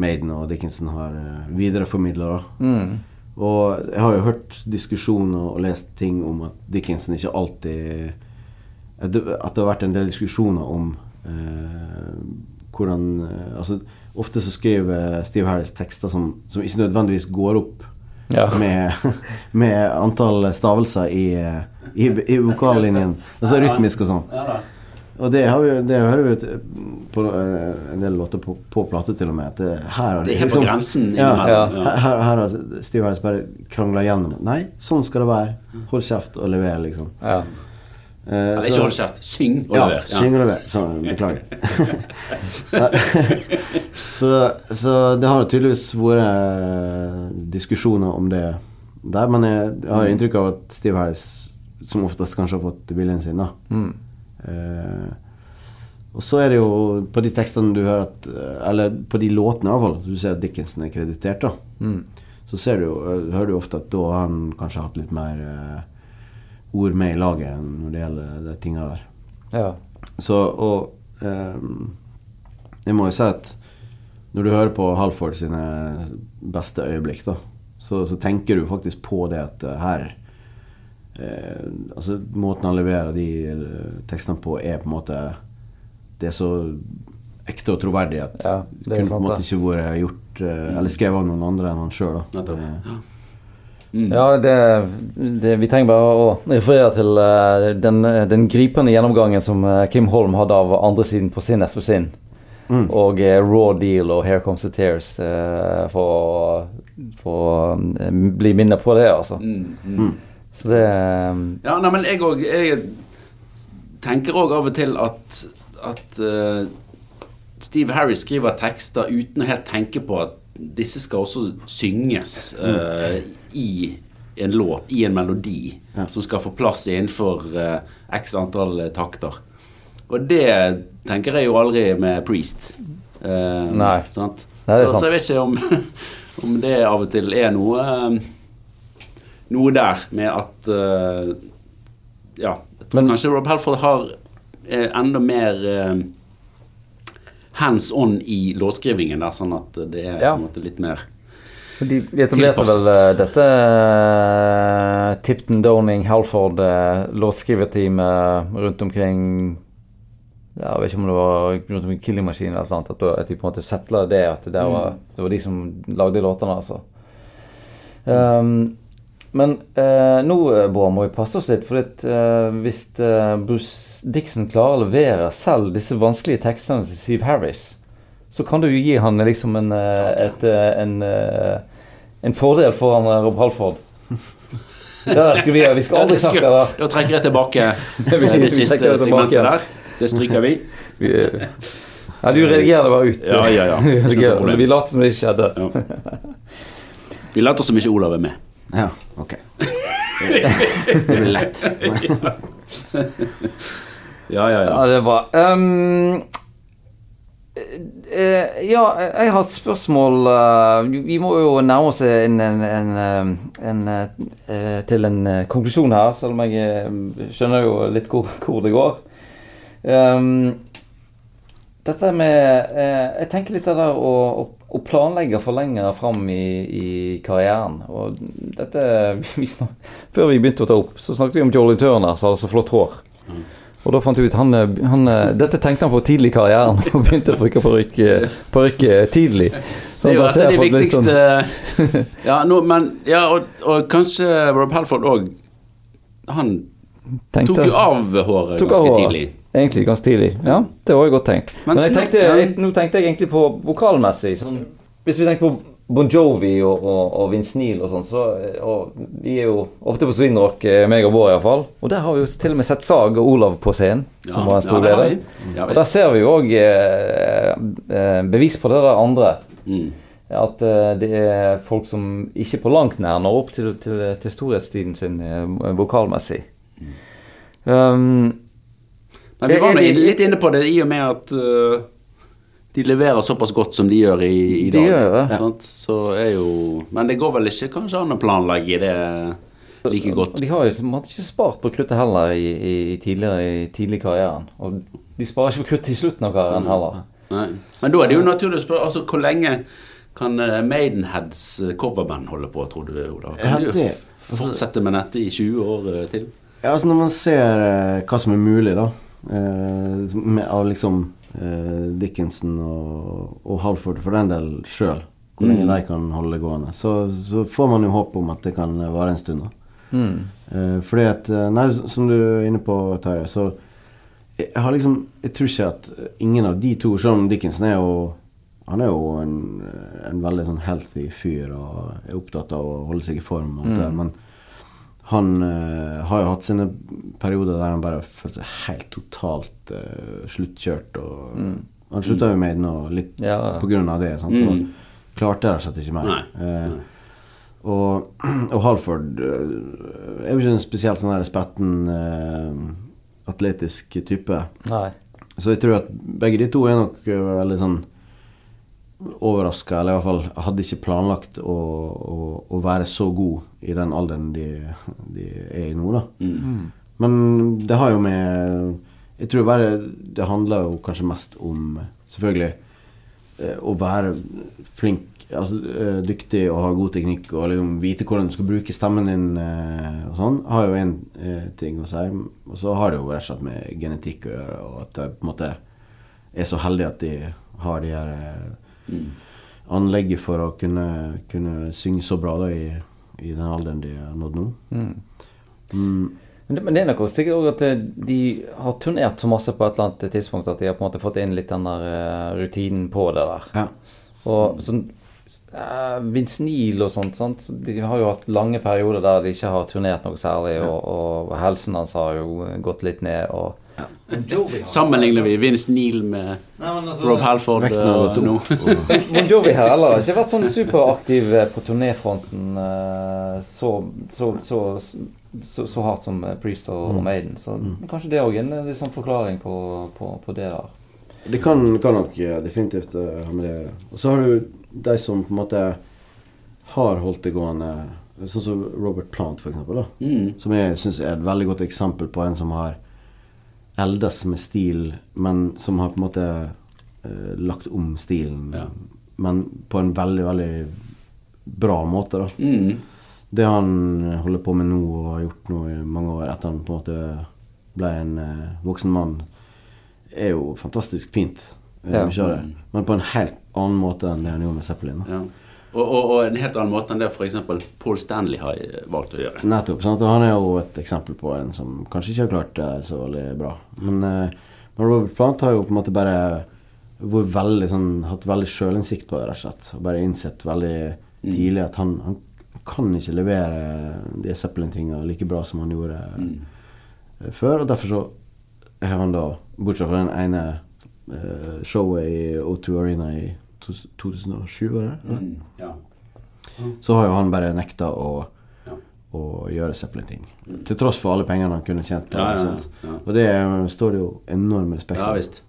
Maiden og Dickinson har uh, videreformidla. mm. Og jeg har jo hørt diskusjoner og lest ting om at Dickinson ikke alltid At det, har vært en del diskusjoner om eh, hvordan eh, Altså, ofte så skriver Steve Harris tekster som, som ikke nødvendigvis går opp Ja. med, med antall stavelser i, i, i vokallinjen. Altså rytmisk og sånn. Ja. Og det, har vi, det hører vi på eh, en del låter på, på plate til og med. At det, her har Det er helt på grensen Ja, ja. Her, her, her har Steve Harris bare krangla gjennom. Nei, sånn skal det være. Hold kjeft og lever, liksom. Ja. Eh, så- ikke hold kjeft, syng og ja, lever. syng og lever. Sånn, beklager. så, så det har tydeligvis vært eh, diskusjoner om det der, men jeg, jeg har inntrykk av at Steve Harris som oftest kanskje har fått viljen sin, da. Mm. Eh, og så er det jo på de tekstene du hører at eh, Eller på de låtene iallfall, du ser at Dickinson er kreditert, da. Mm. Så ser du eh, hører du ofte at da har han kanskje hatt litt mer ord med i laget når det gjelder de tinga der. ja. Så, og ehm, Jeg må jo si at når du hører på Halford sine beste øyeblikk, da, så, så tenker du faktisk på det at her eh, Altså, måten han leverer de eh, tekstene på, er på en måte Det er så ekte og troverdig at Ja, det kunne sant, på en måte ikke vært gjort eh, Eller skrevet av noen andre enn han sjøl, Ja. Eh, Mm. Ja, det, det, vi trenger bare å referere til uh, den, den gripende gjennomgangen som uh, Kim Holm hadde av andre siden på Sin Sin. Mm. Og uh, Raw Deal og Here Comes the Tears for, å bli minnet på det, altså. Mm, mm. Så det Ja, nei, men jeg òg tenker òg av og til at, at uh, Steve Harris skriver tekster uten å helt tenke på at disse skal også synges uh, i en låt, i en melodi, Ja. som skal få plass innenfor uh, x antall takter. Og det tenker jeg jo aldri med Priest. Nei. Det er så, så jeg vet ikke om, om det av og til er noe Noe der med at uh, Ja, Men- kanskje Rob Halford har eh, enda mer eh, hands on i låtskrivingen der, sånn at det er Ja. på en måte litt mer De, etablerte vel uh, dette uh, Tipton, Downing, Halford uh, låtskriverteamet rundt omkring ja, Jeg vet ikke om det var rundt omkring Killing Machine eller noe annet. At, de på en måte settla det, at det, var, det var de som lagde låtene, altså. Um, men eh, nå eh, Bård, må vi passe oss litt. For litt, eh, hvis eh, Bruce Dixon klarer å levere selv disse vanskelige tekstene til Steve Harris, så kan du jo gi han liksom en, eh, et, eh, en, en fordel foran Rob Halford. Det der skulle vi, vi skal aldri snakke sagt det. Da trekker jeg tilbake det siste segmentet der. Det stryker vi. Vi, ja, du redigerer det bare ut. Ja, ja, ja. Vi later som det ikke skjedde. Ja. Vi later som ikke Olav er med. Ja, ok. Det blir lett. Ja, ja, ja. Ja, det er bra. Ehm, eh, ja, jeg har et spørsmål eh, vi- må jo nærme oss en, en, en, en, til en konklusjon her, selv om jeg skjønner jo litt hvor, hvor det går. Ehm, dette med eh, Jeg tenker litt av det å, å, å planlegge for lenger fram i, i karrieren. Og dette vi snak, Før vi begynte å ta opp, så snakket vi om Jolly Turner som hadde så flott hår. Og da fant jeg ut han, han, Dette tenkte han på tidlig i karrieren og begynte å bruke parykk tidlig. tidlig. Det er jo et av de viktigste sånn- Ja, no, men Ja, og, og kanskje Rob Halford òg Han tenkte- tok jo av håret ganske tidlig. Egentlig ganske tidlig. Ja, det var jo godt tenkt. Men Men, jeg tenkte, jeg, nå tenkte jeg egentlig på vokalmessig. Sånn, hvis vi tenker på Bon Jovi og, og, og Vince Neil og sånn, så og vi er jo ofte på Swinrock, eh, meg og Bård iallfall. Og der har vi jo til og med sett Sag og Olav på scenen, som var en stor ja, leder. Ja, Og der ser vi jo òg eh, eh, bevis på det der andre. Mm. At eh, det er folk som ikke på langt nær når opp til, til, til storhetstiden sin eh, vokalmessig. Um, Men vi var Er- er- litt inne på det i og med at uh, de leverer såpass godt som de gjør i, i De gjør det. sant? Så er jo Men det går vel ikke kanskje an å planlegge det like godt. De har jo de hadde ikke spart på kruttet heller i, i, i tidligere i tidlig karrieren. Og de sparer ikke på kruttet i slutten av karrieren heller. Nei. Men da er det jo naturlig å spørre altså, hvor lenge kan eh, Maidenheads eh, coverband holde på, tror du, Ola? Kan de det- fortsette med dette i 20 år til? Ja, altså Når man ser hva som er mulig, da, med, av liksom eh, Dickinson og, og Halford for den del sjøl, hvor lenge Mm. de kan holde det gående, så, så får man jo håp om at det kan vare en stund. da. Mm. Eh, fordi at eh, Nei, som du er inne på, Terje, så jeg, har liksom Jeg tror ikke at ingen av de to Selv om Dickinson er jo Han er jo en, en veldig sånn healthy fyr og er opptatt av å holde seg i form. Og alt det, men han uh, har jo hatt sine perioder der han bare har følt seg helt totalt uh, sluttkjørt. Og Han slutta jo med den og litt Ja. på grunn av det. Sant? Mm. Og klarte rett og slett ikke mer. Nei, Uh, nei. og, og Halford er jo ikke en spesielt sånn der spretten atletisk type. Nei. Så jeg tror at begge de to er nok veldig sånn overraska, eller i hvert fall hadde ikke planlagt å, å, å være så god i den alderen de, de er i nå, da. Mm. Men det har jo med Jeg tror bare det handler jo kanskje mest om Selvfølgelig eh, å være flink, altså eh, dyktig og ha god teknikk og liksom vite hvordan du skal bruke stemmen din eh, og sånn, har jo én ting å si. Og så har det jo rett og slett med genetikk å gjøre, og at jeg på en måte er så heldig at de har de her Mm. anlegget for å kunne, kunne synge så bra da i, i den alderen de har nådd nå. Mm. Mm. Men det, men det er nok også sikkert også at eh, de har turnert så masse på et eller annet tidspunkt at de har på en måte fått inn litt den der eh, rutinen på det der. Ja. Og sånn uh, Vince Neil og sånt, sant? de har jo hatt lange perioder der de ikke har turnert noe særlig, og, og helsen hans har jo gått litt ned. og Sammenligner vi Vince Neil med Rob Halford uh, har eh, nå? Mon Jovi her heller har ikke vært sånn superaktiv eh, på turnéfronten uh, så, så, så, så, så hardt som eh, Priest og, mm. Maiden. Så kanskje det òg er en eh, litt sånn forklaring på, på, på det der. Det kan, kan nok ja, definitivt eh, ha med det Og så har du de som på en måte har holdt det gående, sånn som Robert Plant, for eksempel, da. Mm. Som jeg syns er et veldig godt eksempel på en som har eldes med stil, men som har på en måte uh, lagt om stilen. Ja. Men på en veldig, veldig bra måte, da. Mm. Det han holder på med nå og har gjort nå i mange år etter han på en måte ble en uh, voksen mann, er jo fantastisk fint. eh, Ja. Det. Men på en helt annen måte enn det han gjorde med Zeppelin. Da. Ja. Og, og, og en helt annen måte enn det f.eks. Paul Stanley har eh, valgt å gjøre. Nettopp. sant? Og han er jo et eksempel på en som kanskje ikke har klart det så veldig bra. Men, eh, men Robert Plant har jo på en måte bare vært veldig sånn, hatt veldig sjølinnsikt på det, rett og slett. Og bare innsett veldig tidlig at han, han kan ikke levere de Zeppelin-tinga like bra som han gjorde mm. før. Og derfor så har han da, bortsett fra den ene eh, showet i O2 Arena i 2007, var det? Mm. Ja. så har jo han bare nekta å, Ja. å gjøre Zeppelin-ting. Til tross for alle pengene han kunne tjent på Ja, ja. Og det står det jo enorm respekt Ja visst.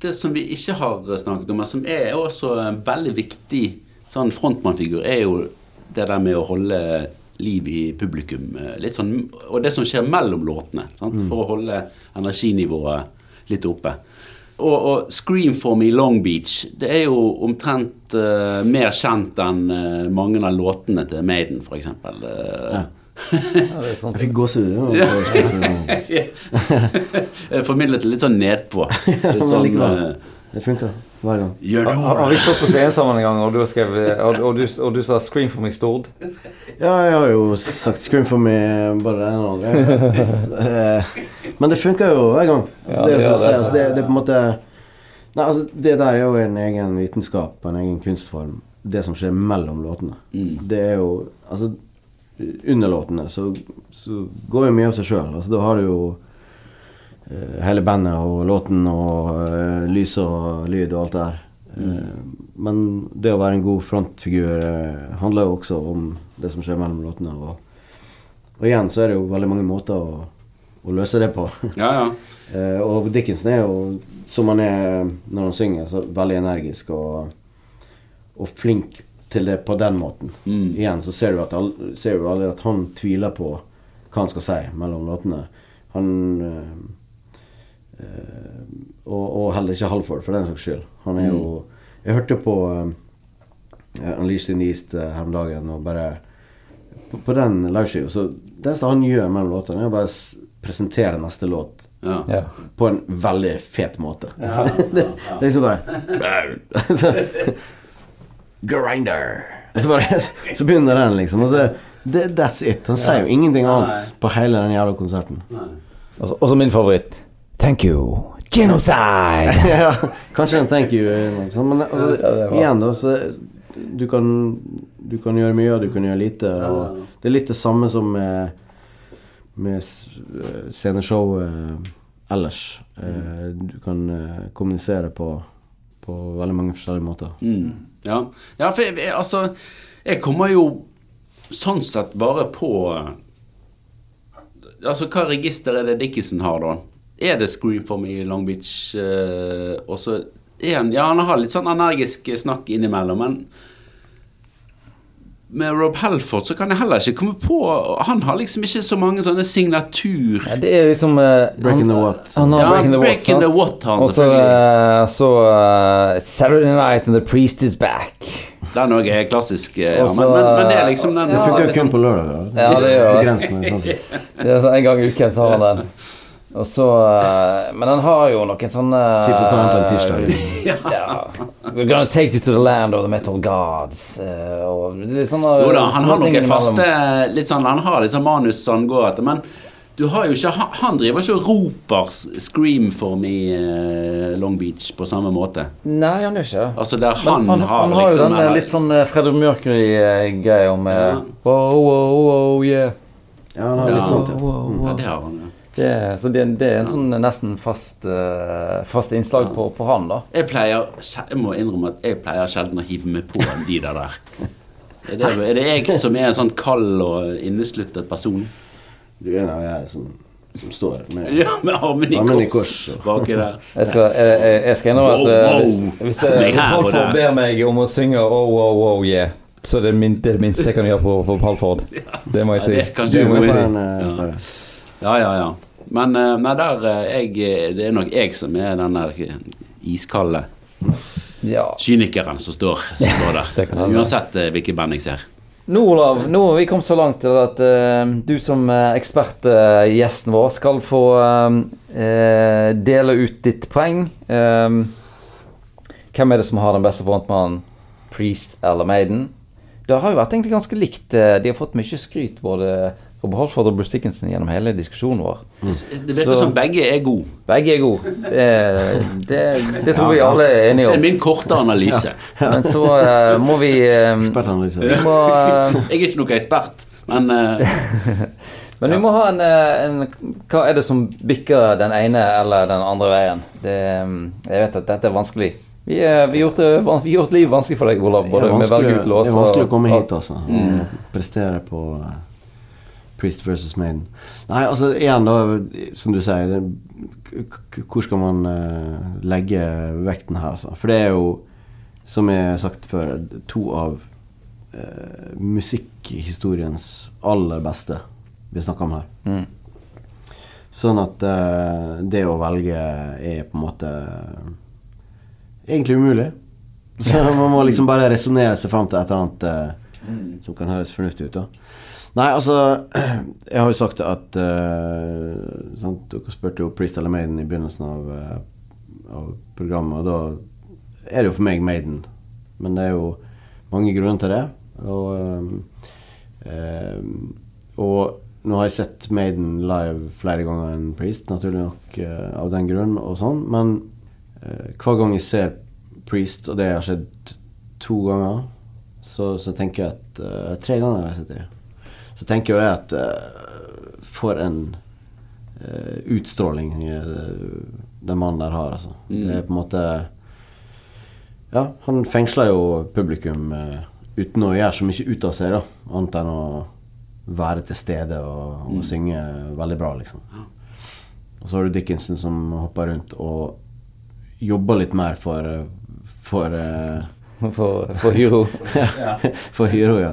Det som vi ikke har snakket om, men som er også en veldig viktig sånn frontmannfigur, er jo det der med å holde liv i publikum. eh, Litt sånn, og det som skjer mellom låtene, sant? for å holde energinivået litt oppe. Og, og 'Scream for me Long Beach' det er jo omtrent uh, mer kjent enn uh, mange av låtene til Maiden, f.eks. Uh, Ja. Ja. Jeg fikk gåsehud. ja. Jeg formidlet det litt sånn nedpå. Litt men sånn, likevel. eh, Det funker hver gang. Gjør Har, har vi stått på scenen sammen en gang, og du, har skrevet, og, og, du, og du sa 'scream for me Stord'? Ja, jeg har jo sagt 'scream for me' bare det ene og det. Eh, Men det funker jo hver gang. Altså, Ja, det, er det du sier, det. altså, det, det er på en måte Nei, altså Det der er jo en egen vitenskap og en egen kunstform. det som skjer mellom låtene. Mm. Det er jo Altså, under låtene så, så går jo mye av seg sjøl. Altså, da har du jo hele bandet og låten og eh, lys og lyd og alt det der. Eh, men det å være en god frontfigur eh, handler jo også om det som skjer mellom låtene. Og, og igjen så er det jo veldig mange måter å, å løse det på. Ja, ja. Eh, og Dickinson er jo, som han er når han synger, så veldig energisk og, og flink til det på den måten. Mm. Igjen så ser du, at, ser du aldri at han tviler på hva han skal si mellom låtene. Han eh, eh, og, og heller ikke Halford, for den saks skyld. Han er jo Jeg hørte på uh, Unleashed in the East uh, her om dagen, og bare På, på den liveskiva, så det eneste han gjør mellom låtene, er å bare presentere neste låt ja. Ja. på en veldig fet måte. det, det er liksom bare så, Grinder. Så, bare, så begynner den, liksom. Og så, det, that's it. Han sier jo ingenting annet på hele den jævla konserten. Og og så min favoritt. Thank you. Genocide! ja, kanskje en thank you. eh, Men altså, Ja, igjen, da, så du kan, du kan gjøre mye, og du kan gjøre lite. Og det er litt det samme som med, med eh, sceneshow eh, ellers. Du kan kommunisere på, på veldig mange forskjellige måter. Mm. Ja. ja, for jeg, altså Jeg kommer jo sånn sett bare på Altså, hva register er det Dickinson har, da? Er det Scream for me i Long Beach? Uh, og så er han Ja, han har litt sånn energisk snakk innimellom, men med Rob Halford så kan jeg heller ikke komme på Han har liksom ikke så mange sånne signatur... Ja, det er liksom uh, Breaking the What. Han har Ja, Breaking the What, the? What han Og så selvfølgelig. eh, så eh, Saturday Night and the Priest is back. Den òg er klassisk. Ja, Også, men, men, men det er liksom den Det funker kun på lørdag. Ja, det gjør det. Sånn sånn En gang i uken så har han den. Og så eh, Men han har jo noen sånne Kjipt å ta den på en tirsdag. Ja. We're gonna take you to the land of the metal gods. eh, og litt sånne Jo da, han har noen faste litt sånn, Han har litt sånn manus som han går etter, men du har jo ikke Han, han driver ikke og roper 'Scream for me eh, Long Beach' på samme måte. Nei, han gjør ikke det. Altså der han, han, har han har jo liksom den eller, litt sånn Fredrik Mercury-greia om eh, Ja. wow, wow, wow, yeah. Ja, han har litt Ja. sånt, ja. Wow, wow. Ja, det har han, ja. Det, så det, det er en sånn nesten fast, uh, fast innslag på, på han, da. Jeg pleier Jeg må innrømme at jeg pleier sjelden å hive meg på de der der. Er det, er det jeg som er en sånn kald og innesluttet person? Du er en av jeg som, som står med Ja, med armen i Armen i kors baki der. Jeg skal, jeg, jeg, skal innrømme at eh, hvis, hvis Halford ber meg om å synge oh, oh, oh, yeah, så det er min, det er det minste jeg kan gjøre på, på Halford. Det må jeg Ja, si. det kan Det du må jeg si. Ja. Ja, ja. Men eh, nei, der eh, jeg, eh, Det er nok jeg som er den der iskalde Ja. kynikeren som står, står der. Uansett hvilke band jeg ser. Nå, Olav, nå har vi kommet så langt til at uh, du som uh, ekspertgjesten vår skal få uh, dele ut ditt poeng. Hvem er det som har den beste frontmannen? Priest eller Maiden? Det har jo vært egentlig ganske likt. de har fått mye skryt, både Robert beholdt og Bruce Dickinson, gjennom hele diskusjonen vår. Det virker som begge er gode. Begge er gode. Eh, det, det tror vi alle er enige om. Det er min korte analyse. Men så eh, må vi eh, Ekspertanalyse. Vi må eh, Jeg er ikke noen ekspert, men eh, Men vi må ha en, en Hva er det som bikker den ene eller den andre veien? Det, mm, jeg vet at dette er vanskelig. Vi har gjort, vi livet vanskelig for deg, Olav. Både med velge ut det er vanskelig å komme hit, altså. Og prestere på Priest versus Maiden. Nei, altså igjen, da, som du sier Hvor skal man eh, legge vekten her, altså? For det er jo, som jeg har sagt før, to av uh, musikkhistoriens aller beste vi snakker om her. Mm. Sånn at eh, det å velge er på en måte egentlig umulig. Så man må liksom bare resonnere seg fram til et eller annet eh, som kan høres fornuftig ut. da Nei, altså Jeg har jo sagt at uh, sant? Dere spurte jo Priest eller Maiden i begynnelsen av, uh, av programmet, og da er det jo for meg Maiden. Men det er jo mange grunner til det. Og, uh, og nå har jeg sett Maiden live flere ganger enn Priest, naturlig nok av den grunn, og sånn, men eh, hver gang jeg ser Priest, og det har skjedd to ganger så, så tenker jeg at eh, Tre ganger har jeg sett det. Så tenker jeg at uh, For en uh, utstråling eh, den mannen der har, altså. Mm. Det er på en måte Ja, han fengsler jo publikum uten å gjøre så mye ut av seg, da. Annet enn å være til stede og, og synge veldig bra, liksom. Og så har du Dickinson som hopper rundt og jobber litt mer for For, eh, For, for Hyro. for Hyro, ja.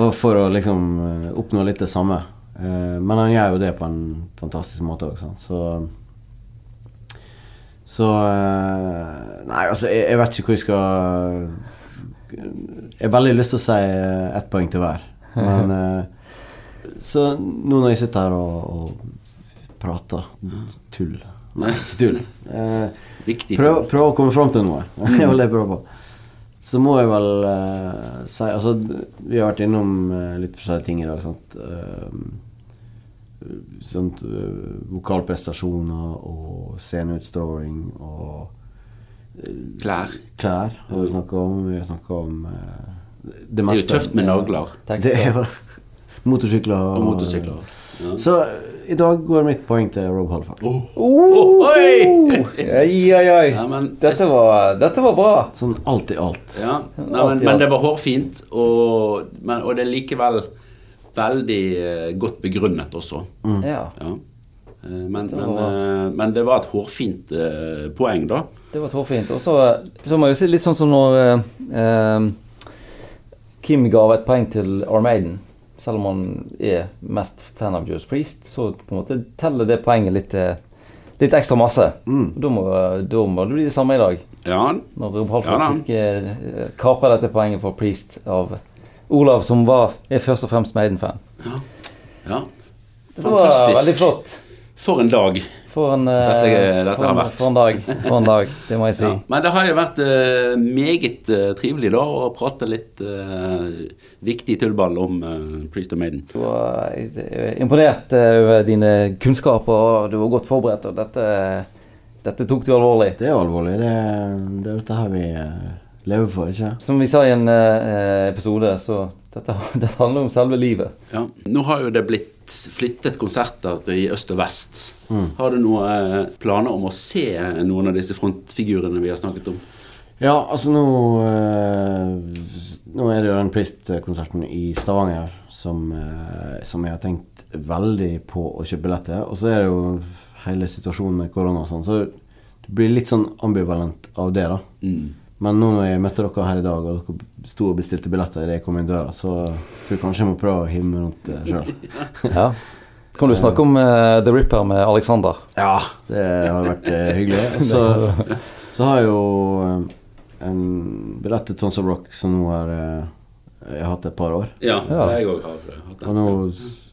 Og for å liksom eh, oppnå litt det samme. Eh, Men han gjør jo det på en fantastisk måte òg, så Så eh, Nei, altså, jeg, jeg vet ikke hvor jeg skal Jeg har veldig lyst til å si ett poeng til hver. Men Så nå når jeg sitter her og, og prater tull Nei, ikke tull. Eh, Prøv, prøv å komme fram til noe. det vel det jeg prøver på. Så må jeg vel uh, si Altså, vi har vært innom uh, litt forskjellige ting i dag. Sånt, uh, sånt, eh, vokalprestasjoner og sceneutstråling og Klær. klær har vi snakka om. Vi har snakka om det Det er jo tøft med nagler Det er jo Motorsykler og motorsykler. Ja. Så i dag går mitt poeng til Rob Halford. Oi! Oi, oi, oi. Ja, men, Dette var, dette var bra. Sånn alt i alt. ja, nei, men, men det var hårfint, og, men, og det er likevel veldig eh, godt begrunnet også. Ja, Ja. Eh, Men, Det var- eh, men det var et hårfint eh, poeng, da. det var et hårfint. Og så, så må jeg jo si litt sånn som når eh, eh, Kim ga et poeng til Armaden. Selv om han er mest fan av Judas Priest, så på en måte teller det poenget litt, eh, litt ekstra masse. Da, må, da må det bli det samme i dag. Ja, Når Rob Ja Halford ja, eh, dette poenget for Priest av Olav, som var, er først og fremst Maiden-fan. ja. fantastisk. Det var veldig flott. For en dag. For en, eh, Dette- dette for, en, for en dag. For en dag, det må jeg si. Ja. Men det har jo vært uh, meget uh, trivelig da å prate litt uh, viktig tullball om uh, Priest of Maiden. Du var er imponert eh, over dine kunnskaper, og du var godt forberedt. Og dette, dette tok du alvorlig. Det er alvorlig. Det, det er dette her vi eh, lever for, ikke Som vi sa i en eh, episode, så dette, dette handler om selve livet. Ja. Nå har jo det blitt flyttet konserter i øst og vest. Har du noen eh, planer om å se noen av disse frontfigurene vi har snakket om? Ja, altså nå eh, Nå er det jo den Prist-konserten i Stavanger som, eh, som jeg har tenkt veldig på å kjøpe billett til. Og så er det jo hele situasjonen med korona og sånn, så det blir litt sånn ambivalent av det, da. Mm. Men nå når jeg møtte dere her i dag, og dere sto og bestilte billetter idet jeg kom inn døra, så tror jeg kanskje jeg må prøve å hive meg rundt det sjøl. Ja. Kan du snakke om uh, The Ripper med Alexander? Ja, det har vært uh, hyggelig. Så, så har jeg jo eh, en billett til Tons of Rock som nå har uh, jeg har hatt et par år. Ja, Ja. jeg òg har hatt det. Og nå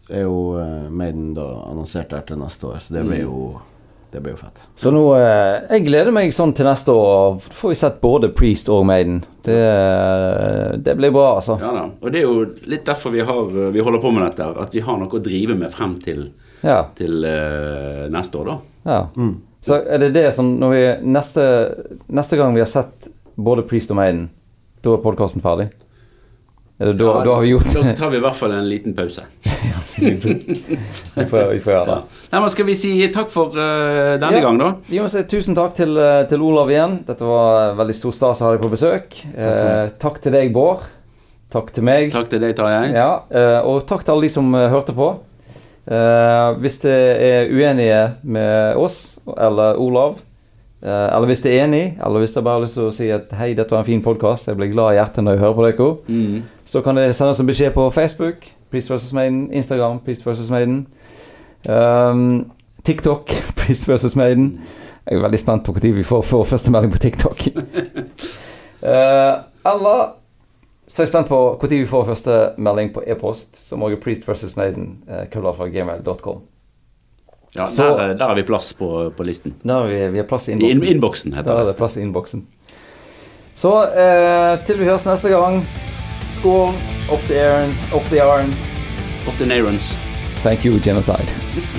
er jo eh, Maiden da annonsert der til neste år, så det blir jo, det blir jo fett. Så nå eh, Jeg gleder meg sånn til neste år. Får vi sett både Priest og Maiden. Det, det blir bra, altså. Ja da. Og det er jo litt derfor vi, har, vi holder på med dette. At vi har noe å drive med frem til, Ja. til eh, neste år, da. ja. Så er det det som når vi neste, neste gang vi har sett både Priest og Maiden, da er podkasten ferdig? Er det da, Ja, da har vi gjort Da tar vi i hvert fall en liten pause. Vi, får, vi får gjøre det. Ja. Nei, men skal vi si takk for uh, denne Ja. gang, da? Vi må si tusen takk til, eh, til Olav igjen. Dette var veldig stor stas å ha deg på besøk. Eh, takk til deg, Bård. Takk til meg. Takk til deg, Tarjei. Ja, eh, og takk til alle de som eh, hørte på. Eh, hvis det er uenige med oss eller Olav, eller hvis det er enig, eller hvis det bare har lyst til å si at hei, dette var en fin podkast, jeg blir glad i hjertet når jeg hører på dere, Mm. så kan det sendes en beskjed på Facebook, Priest vs. Maiden, Instagram, Priest vs. Maiden, um, TikTok, Priest vs. Maiden. Jeg er veldig spent på når vi får, får første melding på TikTok. uh, eller så er jeg spent på når vi får første melding på e-post, som òg er Priest vs. Maiden, uh, gmail.com. Ja, Så- der, der har vi plass på, på listen. Der har vi, vi har plass i innboksen. in- innboksen, Der heter er det. det plass i innboksen. Så eh, til vi høres neste gang, skål, up the, air, up the arms. Up the Narons. Thank you, genocide.